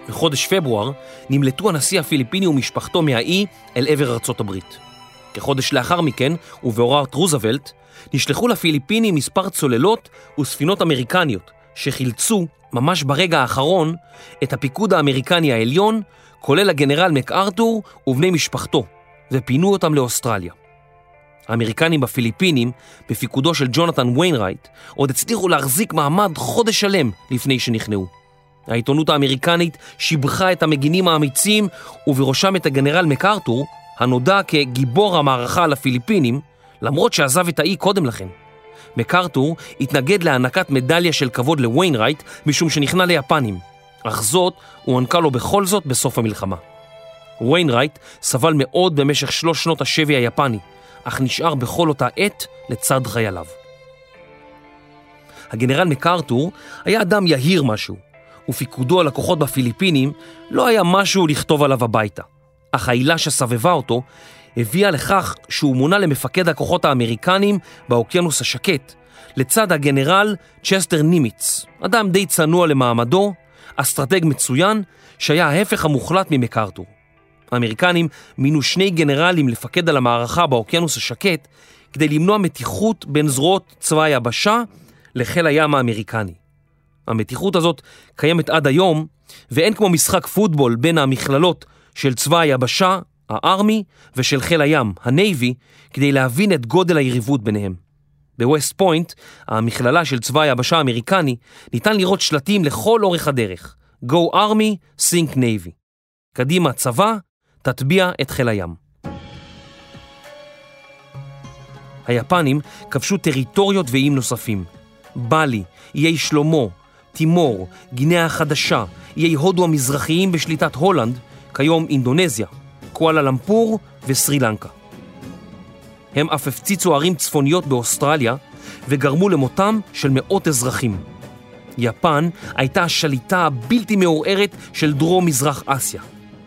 בחודש פברואר נמלטו הנשיא הפיליפיני ומשפחתו מהאי אל עבר ארצות הברית. כחודש לאחר מכן, ובהוראת רוזוולט, נשלחו לפיליפינים מספר צוללות וספינות אמריקניות שחילצו, ממש ברגע האחרון, את הפיקוד האמריקני העליון, כולל הגנרל מקארתור ובני משפחתו, ופינו אותם לאוסטרליה. האמריקנים בפיליפינים, בפיקודו של ג'ונתן ויינרייט, עוד הצליחו להחזיק מעמד חודש שלם לפני שנכנעו. העיתונות האמריקנית שיבחה את המגינים האמיצים, ובראשם את הגנרל מקארתור, הנודע כגיבור המערכה על הפיליפינים, למרות שעזב את האי קודם לכן. מקארתור התנגד להענקת מדליה של כבוד לוויינרייט משום שנכנע ליפנים, אך זאת הוענקה לו בכל זאת בסוף המלחמה. וויינרייט סבל מאוד במשך שלוש שנות השבי היפני, אך נשאר בכל אותה עת לצד חייליו. הגנרל מקארתור היה אדם יהיר משהו, ופיקודו על הכוחות בפיליפינים לא היה משהו לכתוב עליו הביתה. אך ההילה שסבבה אותו הביאה לכך שהוא מונה למפקד הכוחות האמריקנים באוקיינוס השקט, לצד הגנרל צ'סטר נימיץ, אדם די צנוע למעמדו, אסטרטג מצוין, שהיה ההפך המוחלט ממקארתור. האמריקנים מינו שני גנרלים לפקד על המערכה באוקיינוס השקט כדי למנוע מתיחות בין זרועות צבא היבשה לחיל הים האמריקני. המתיחות הזאת קיימת עד היום, ואין כמו משחק פוטבול בין המכללות של צבא היבשה, ה Army, ושל חיל הים, ה Navy, כדי להבין את גודל היריבות ביניהם. בווסט פוינט, המכללה של צבא היבשה האמריקני, ניתן לראות שלטים לכל אורך הדרך. Go Army, Sink Navy. קדימה צבא, תטביע את חיל הים. היפנים כבשו טריטוריות ואיים נוספים. בלי, איי שלמה, תימור, גינאה החדשה, איי הודו המזרחיים בשליטת הולנד, כיום אינדונזיה, קואלה למפור וסרי לנקה. הם אף הפציצו ערים צפוניות באוסטרליה וגרמו למותם של מאות אזרחים. יפן הייתה השליטה הבלתי מעורערת של דרום מזרח אסיה,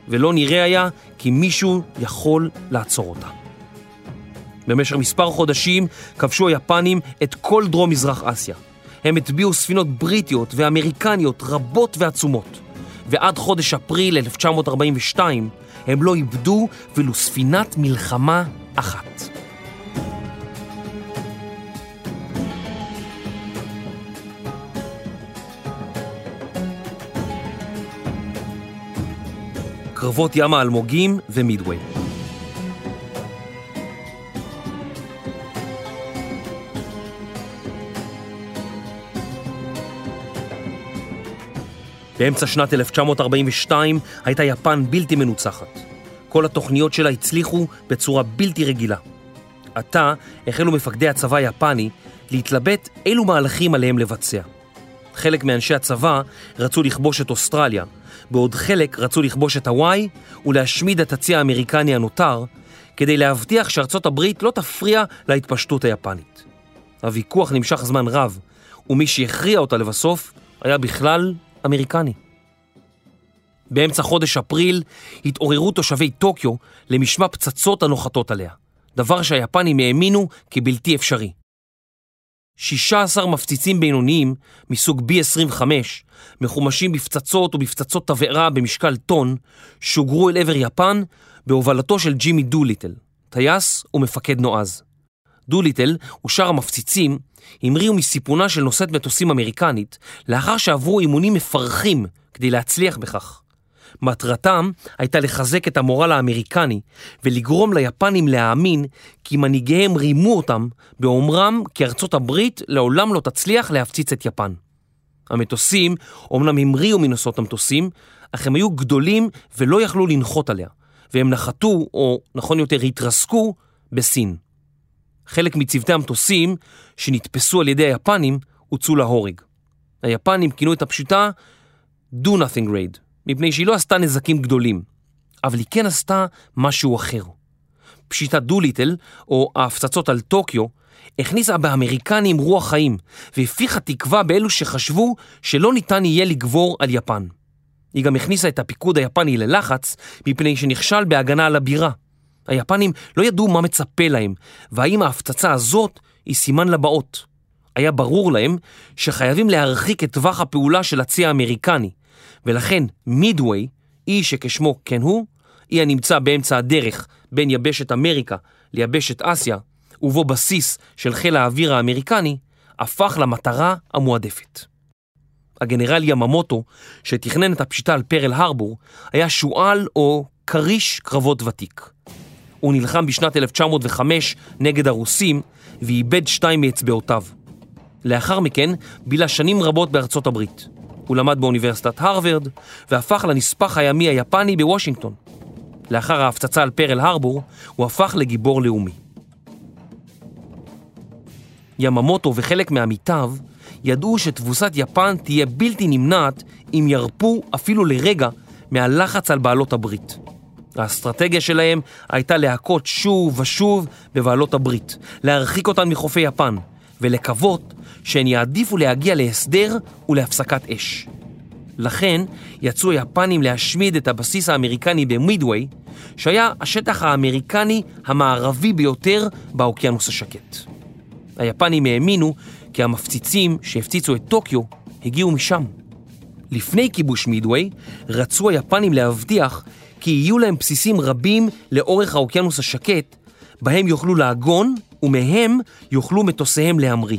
ולא נראה היה כי מישהו יכול לעצור אותה. במשך מספר חודשים כבשו היפנים את כל דרום מזרח אסיה. הם הטביעו ספינות בריטיות ואמריקניות רבות ועצומות, ועד חודש אפריל 1942 הם לא איבדו ולו ספינת מלחמה אחת. קרבות ים האלמוגים ומידווי. באמצע שנת 1942 הייתה יפן בלתי מנוצחת. כל התוכניות שלה הצליחו בצורה בלתי רגילה. עתה החלו מפקדי הצבא היפני להתלבט אילו מהלכים עליהם לבצע. חלק מאנשי הצבא רצו לכבוש את אוסטרליה, בעוד חלק רצו לכבוש את הוואי ולהשמיד את הצי האמריקני הנותר, כדי להבטיח שארצות הברית לא תפריע להתפשטות היפנית. הוויכוח נמשך זמן רב, ומי שהכריע אותה לבסוף היה בכלל אמריקני. באמצע חודש אפריל התעוררו תושבי טוקיו למשמע פצצות הנוחתות עליה, דבר שהיפנים האמינו כבלתי אפשרי. 16 מפציצים בינוניים מסוג B-25, מחומשים בפצצות ובפצצות תבערה במשקל טון, שוגרו אל עבר יפן בהובלתו של ג'ימי דוליטל, טייס ומפקד נועז. דוליטל ושאר המפציצים המריאו מסיפונה של נושאת מטוסים אמריקנית לאחר שעברו אימונים מפרכים כדי להצליח בכך. מטרתם הייתה לחזק את המורל האמריקני ולגרום ליפנים להאמין כי מנהיגיהם רימו אותם באומרם כי ארצות הברית לעולם לא תצליח להפציץ את יפן. המטוסים אומנם המריאו מנושאות המטוסים, אך הם היו גדולים ולא יכלו לנחות עליה, והם נחתו, או נכון יותר התרסקו, בסין. חלק מצוותי המטוסים שנתפסו על ידי היפנים הוצאו להורג. היפנים כינו את הפשוטה Do Nothing Raid, מפני שהיא לא עשתה נזקים גדולים, אבל היא כן עשתה משהו אחר. פשיטת דוליטל, או ההפצצות על טוקיו, הכניסה באמריקנים רוח חיים, והפיחה תקווה באלו שחשבו שלא ניתן יהיה לגבור על יפן. היא גם הכניסה את הפיקוד היפני ללחץ, מפני שנכשל בהגנה על הבירה. היפנים לא ידעו מה מצפה להם, והאם ההפצצה הזאת היא סימן לבאות. היה ברור להם שחייבים להרחיק את טווח הפעולה של הצי האמריקני, ולכן מידווי, אי שכשמו כן הוא, אי הנמצא באמצע הדרך בין יבשת אמריקה ליבשת אסיה, ובו בסיס של חיל האוויר האמריקני, הפך למטרה המועדפת. הגנרל יממוטו, שתכנן את הפשיטה על פרל הרבור, היה שועל או כריש קרבות ותיק. הוא נלחם בשנת 1905 נגד הרוסים ואיבד שתיים מאצבעותיו. לאחר מכן בילה שנים רבות בארצות הברית. הוא למד באוניברסיטת הרווארד והפך לנספח הימי היפני בוושינגטון. לאחר ההפצצה על פרל הרבור הוא הפך לגיבור לאומי. יממוטו וחלק מעמיתיו ידעו שתבוסת יפן תהיה בלתי נמנעת אם ירפו אפילו לרגע מהלחץ על בעלות הברית. האסטרטגיה שלהם הייתה להכות שוב ושוב בבעלות הברית, להרחיק אותן מחופי יפן, ולקוות שהן יעדיפו להגיע להסדר ולהפסקת אש. לכן יצאו היפנים להשמיד את הבסיס האמריקני במידווי, שהיה השטח האמריקני המערבי ביותר באוקיינוס השקט. היפנים האמינו כי המפציצים שהפציצו את טוקיו הגיעו משם. לפני כיבוש מידווי, רצו היפנים להבטיח כי יהיו להם בסיסים רבים לאורך האוקיינוס השקט, בהם יוכלו לעגון ומהם יוכלו מטוסיהם להמריא.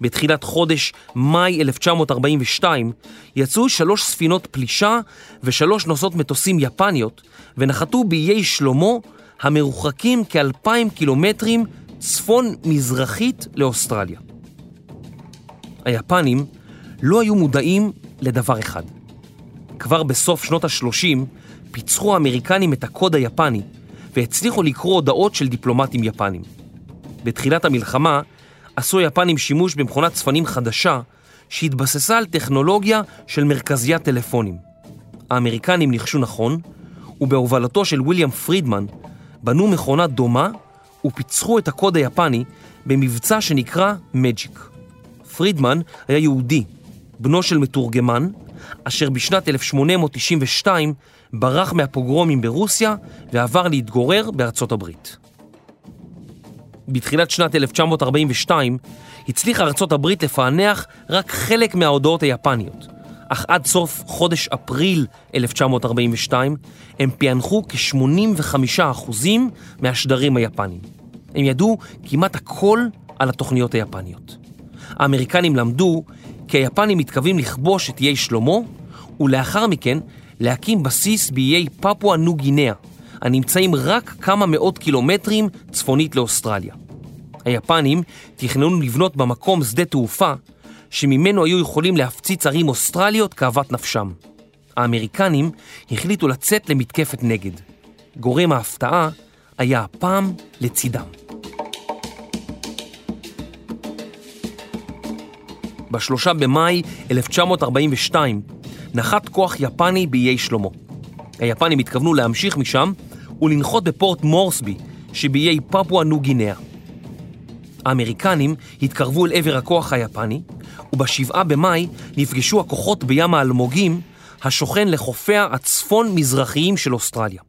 בתחילת חודש מאי 1942 יצאו שלוש ספינות פלישה ושלוש נוסעות מטוסים יפניות ונחתו באיי שלמה המרוחקים כאלפיים קילומטרים צפון-מזרחית לאוסטרליה. היפנים לא היו מודעים לדבר אחד. כבר בסוף שנות ה-30 פיצחו האמריקנים את הקוד היפני והצליחו לקרוא הודעות של דיפלומטים יפנים. בתחילת המלחמה עשו היפנים שימוש במכונת צפנים חדשה שהתבססה על טכנולוגיה של מרכזיית טלפונים. האמריקנים ניחשו נכון, ובהובלתו של ויליאם פרידמן בנו מכונה דומה ופיצחו את הקוד היפני במבצע שנקרא מג'יק. פרידמן היה יהודי, בנו של מתורגמן, אשר בשנת 1892 ברח מהפוגרומים ברוסיה ועבר להתגורר בארצות הברית. בתחילת שנת 1942 הצליחה ארצות הברית לפענח רק חלק מההודעות היפניות, אך עד סוף חודש אפריל 1942 הם פענחו כ-85% מהשדרים היפניים. הם ידעו כמעט הכל על התוכניות היפניות. האמריקנים למדו כי היפנים מתכוונים לכבוש את איי שלמה ולאחר מכן להקים בסיס באיי פפואה ניו גינאה, הנמצאים רק כמה מאות קילומטרים צפונית לאוסטרליה. היפנים תכננו לבנות במקום שדה תעופה שממנו היו יכולים להפציץ ערים אוסטרליות כאוות נפשם. האמריקנים החליטו לצאת למתקפת נגד. גורם ההפתעה היה הפעם לצידם. בשלושה במאי 1942 נחת כוח יפני באיי שלמה. היפנים התכוונו להמשיך משם ולנחות בפורט מורסבי שבאיי פפואה ניו גינאה. האמריקנים התקרבו אל עבר הכוח היפני, ובשבעה במאי נפגשו הכוחות בים האלמוגים, השוכן לחופיה הצפון-מזרחיים של אוסטרליה.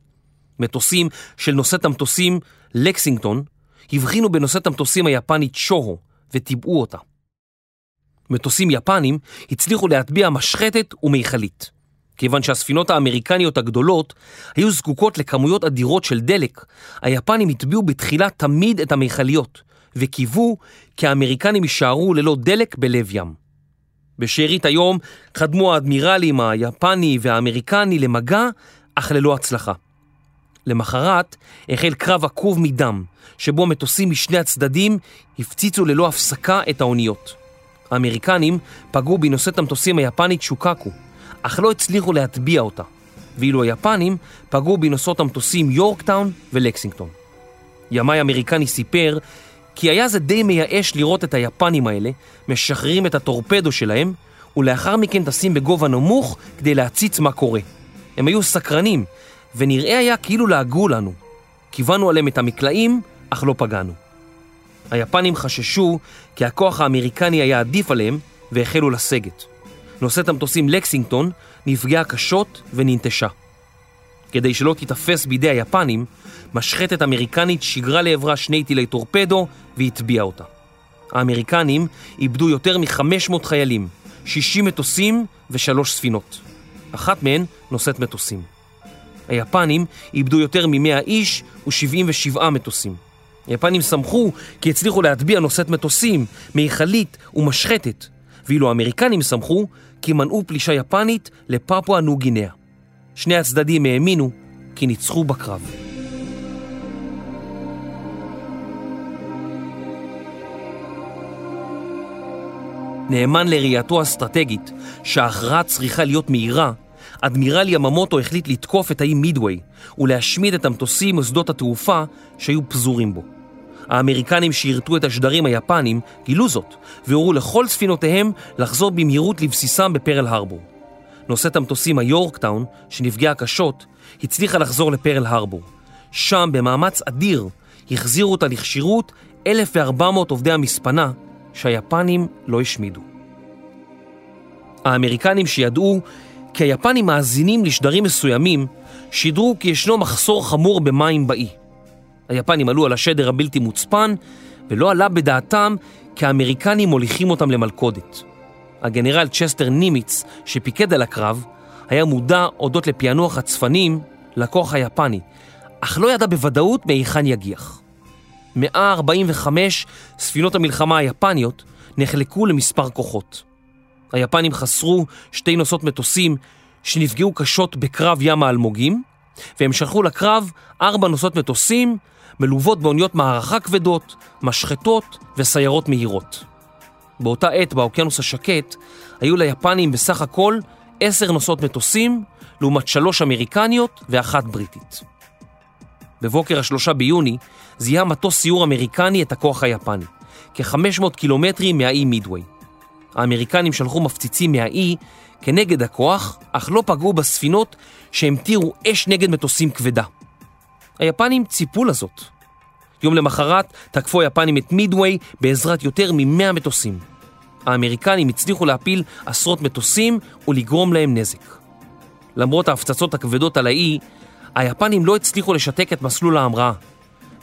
מטוסים של נושאת המטוסים לקסינגטון הבחינו בנושאת המטוסים היפנית שוהו וטיבעו אותה. מטוסים יפנים הצליחו להטביע משחטת ומיכלית. כיוון שהספינות האמריקניות הגדולות היו זקוקות לכמויות אדירות של דלק, היפנים הטביעו בתחילה תמיד את המיכליות, וקיוו כי האמריקנים יישארו ללא דלק בלב ים. בשארית היום קדמו האדמירלים היפני והאמריקני למגע, אך ללא הצלחה. למחרת החל קרב עקוב מדם, שבו מטוסים משני הצדדים הפציצו ללא הפסקה את האוניות. האמריקנים פגעו בנושאת המטוסים היפנית שוקקו, אך לא הצליחו להטביע אותה, ואילו היפנים פגעו בנושאות המטוסים יורקטאון ולקסינגטון. ימאי אמריקני סיפר כי היה זה די מייאש לראות את היפנים האלה משחררים את הטורפדו שלהם ולאחר מכן טסים בגובה נמוך כדי להציץ מה קורה. הם היו סקרנים ונראה היה כאילו לעגו לנו. כיוונו עליהם את המקלעים, אך לא פגענו. היפנים חששו כי הכוח האמריקני היה עדיף עליהם והחלו לסגת. נושאת המטוסים לקסינגטון נפגעה קשות וננטשה. כדי שלא תיתפס בידי היפנים, משחטת אמריקנית שיגרה לעברה שני טילי טורפדו והטביעה אותה. האמריקנים איבדו יותר מ-500 חיילים, 60 מטוסים ושלוש ספינות. אחת מהן נושאת מטוסים. היפנים איבדו יותר מ-100 איש ו-77 מטוסים. היפנים שמחו כי הצליחו להטביע נושאת מטוסים, מיכלית ומשחטת, ואילו האמריקנים שמחו כי מנעו פלישה יפנית לפפואה ניו גינאה. שני הצדדים האמינו כי ניצחו בקרב. נאמן לראייתו האסטרטגית שההכרעה צריכה להיות מהירה, אדמירל יממוטו החליט לתקוף את האי מידווי ולהשמיד את המטוסים ושדות התעופה שהיו פזורים בו. האמריקנים שירתו את השדרים היפנים גילו זאת והורו לכל ספינותיהם לחזור במהירות לבסיסם בפרל הרבור. נושאת המטוסים היורקטאון, שנפגעה קשות, הצליחה לחזור לפרל הרבור. שם, במאמץ אדיר, החזירו אותה לכשירות 1,400 עובדי המספנה, שהיפנים לא השמידו. האמריקנים שידעו כי היפנים מאזינים לשדרים מסוימים, שידרו כי ישנו מחסור חמור במים באי. היפנים עלו על השדר הבלתי מוצפן, ולא עלה בדעתם כי האמריקנים מוליכים אותם למלכודת. הגנרל צ'סטר נימיץ, שפיקד על הקרב, היה מודע אודות לפענוח הצפנים לכוח היפני, אך לא ידע בוודאות מהיכן יגיח. 145 ספינות המלחמה היפניות נחלקו למספר כוחות. היפנים חסרו שתי נוסעות מטוסים שנפגעו קשות בקרב ים האלמוגים, והם שלחו לקרב ארבע נוסעות מטוסים מלוות באוניות מערכה כבדות, משחטות וסיירות מהירות. באותה עת באוקיינוס השקט היו ליפנים בסך הכל עשר נוסעות מטוסים, לעומת שלוש אמריקניות ואחת בריטית. בבוקר השלושה ביוני זיהה מטוס סיור אמריקני את הכוח היפני, כ-500 קילומטרים מהאי מידווי. האמריקנים שלחו מפציצים מהאי כנגד הכוח, אך לא פגעו בספינות שהמטירו אש נגד מטוסים כבדה. היפנים ציפו לזאת. יום למחרת תקפו היפנים את מידווי בעזרת יותר מ-100 מטוסים. האמריקנים הצליחו להפיל עשרות מטוסים ולגרום להם נזק. למרות ההפצצות הכבדות על האי, היפנים לא הצליחו לשתק את מסלול ההמראה,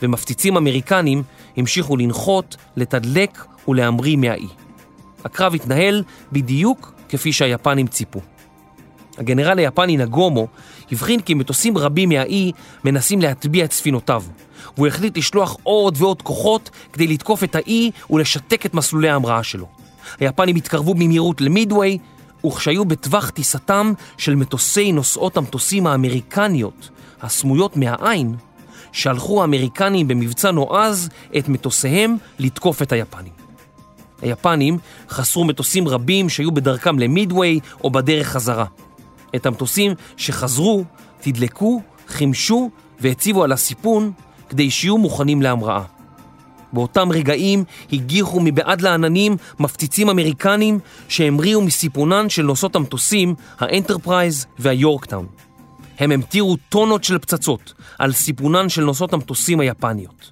ומפציצים אמריקנים המשיכו לנחות, לתדלק ולהמריא מהאי. הקרב התנהל בדיוק כפי שהיפנים ציפו. הגנרל היפני נגומו הבחין כי מטוסים רבים מהאי מנסים להטביע את ספינותיו, והוא החליט לשלוח עוד ועוד כוחות כדי לתקוף את האי ולשתק את מסלולי ההמראה שלו. היפנים התקרבו במהירות למידווי, וכשהיו בטווח טיסתם של מטוסי נוסעות המטוסים האמריקניות הסמויות מהעין, שלחו האמריקנים במבצע נועז את מטוסיהם לתקוף את היפנים. היפנים חסרו מטוסים רבים שהיו בדרכם למידווי או בדרך חזרה. את המטוסים שחזרו, תדלקו, חימשו והציבו על הסיפון כדי שיהיו מוכנים להמראה. באותם רגעים הגיחו מבעד לעננים מפציצים אמריקנים שהמריאו מסיפונן של נושאות המטוסים, האנטרפרייז והיורקטאון. הם המטירו טונות של פצצות על סיפונן של נושאות המטוסים היפניות.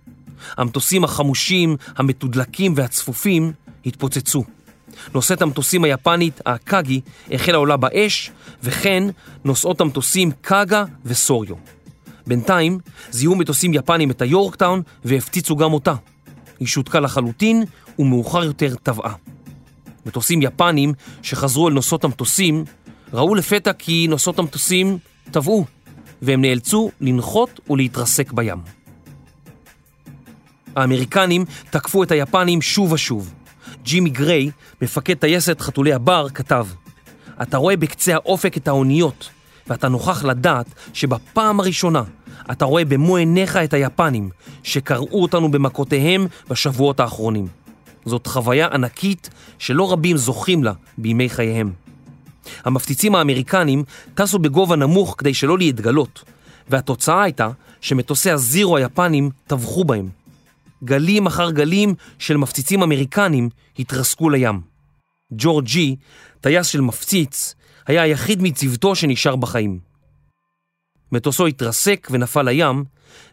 המטוסים החמושים, המתודלקים והצפופים התפוצצו. נושאת המטוסים היפנית, הקאגי, החלה עולה באש, וכן נושאות המטוסים קאגה וסוריו. בינתיים זיהו מטוסים יפנים את היורקטאון והפציצו גם אותה. היא שותקה לחלוטין ומאוחר יותר טבעה. מטוסים יפנים שחזרו אל נושאות המטוסים ראו לפתע כי נושאות המטוסים טבעו והם נאלצו לנחות ולהתרסק בים. האמריקנים תקפו את היפנים שוב ושוב. ג'ימי גריי, מפקד טייסת חתולי הבר, כתב אתה רואה בקצה האופק את האוניות ואתה נוכח לדעת שבפעם הראשונה אתה רואה במו עיניך את היפנים שקרעו אותנו במכותיהם בשבועות האחרונים. זאת חוויה ענקית שלא רבים זוכים לה בימי חייהם. המפציצים האמריקנים טסו בגובה נמוך כדי שלא להתגלות, והתוצאה הייתה שמטוסי הזירו היפנים טבחו בהם. גלים אחר גלים של מפציצים אמריקנים התרסקו לים. ג'ורג' ג'י, טייס של מפציץ, היה היחיד מצוותו שנשאר בחיים. מטוסו התרסק ונפל לים,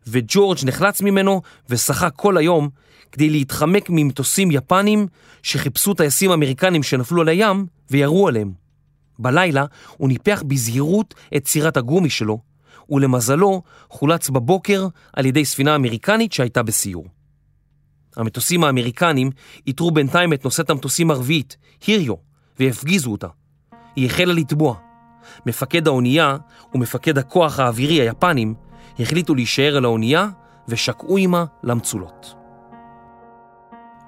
וג'ורג' נחלץ ממנו ושחה כל היום כדי להתחמק ממטוסים יפנים שחיפשו טייסים אמריקנים שנפלו על הים וירו עליהם. בלילה הוא ניפח בזהירות את סירת הגומי שלו, ולמזלו חולץ בבוקר על ידי ספינה אמריקנית שהייתה בסיור. המטוסים האמריקנים איתרו בינתיים את נושאת המטוסים הרביעית, היריו, והפגיזו אותה. היא החלה לטבוע. מפקד האונייה ומפקד הכוח האווירי היפנים החליטו להישאר על האונייה ושקעו עימה למצולות.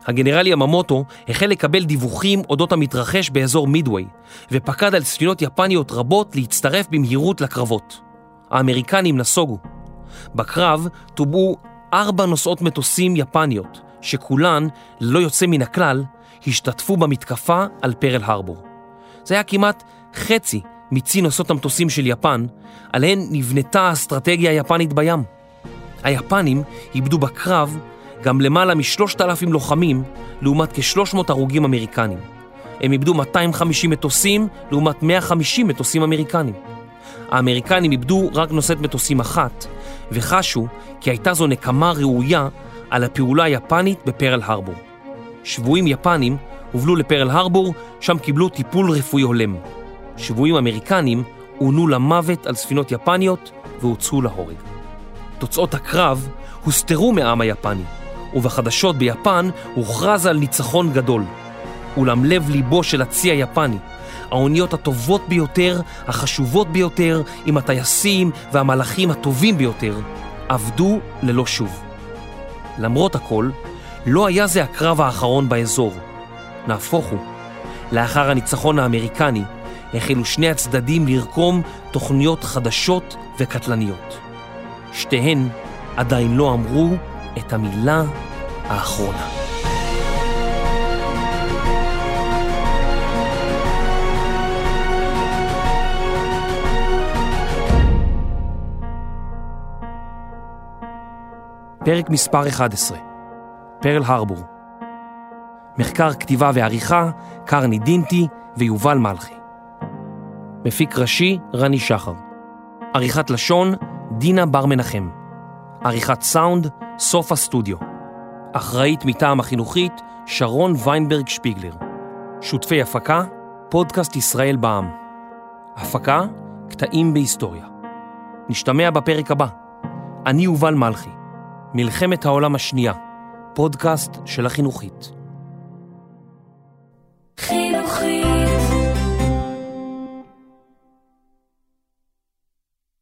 הגנרל יממוטו החל לקבל דיווחים אודות המתרחש באזור מידווי, ופקד על ספינות יפניות רבות להצטרף במהירות לקרבות. האמריקנים נסוגו. בקרב טובעו ארבע נוסעות מטוסים יפניות, שכולן, ללא יוצא מן הכלל, השתתפו במתקפה על פרל הרבור. זה היה כמעט חצי מצי נוסעות המטוסים של יפן, עליהן נבנתה האסטרטגיה היפנית בים. היפנים איבדו בקרב גם למעלה משלושת אלפים לוחמים לעומת כ-300 הרוגים אמריקנים. הם איבדו 250 מטוסים לעומת 150 מטוסים אמריקנים. האמריקנים איבדו רק נושאת מטוסים אחת, וחשו כי הייתה זו נקמה ראויה על הפעולה היפנית בפרל הרבור. שבויים יפנים הובלו לפרל הרבור, שם קיבלו טיפול רפואי הולם. שבויים אמריקנים עונו למוות על ספינות יפניות והוצאו להורג. תוצאות הקרב הוסתרו מהעם היפני, ובחדשות ביפן הוכרז על ניצחון גדול. אולם לב ליבו של הצי היפני, האוניות הטובות ביותר, החשובות ביותר, עם הטייסים והמלאכים הטובים ביותר, עבדו ללא שוב. למרות הכל, לא היה זה הקרב האחרון באזור. נהפוך הוא, לאחר הניצחון האמריקני, החלו שני הצדדים לרקום תוכניות חדשות וקטלניות. שתיהן עדיין לא אמרו את המילה האחרונה. פרק מספר 11, פרל הרבור. מחקר כתיבה ועריכה, קרני דינטי ויובל מלכי. מפיק ראשי, רני שחר. עריכת לשון, דינה בר מנחם. עריכת סאונד, סוף הסטודיו. אחראית מטעם החינוכית, שרון ויינברג שפיגלר. שותפי הפקה, פודקאסט ישראל בע"מ. הפקה, קטעים בהיסטוריה. נשתמע בפרק הבא. אני יובל מלכי. מלחמת העולם השנייה, פודקאסט של החינוכית.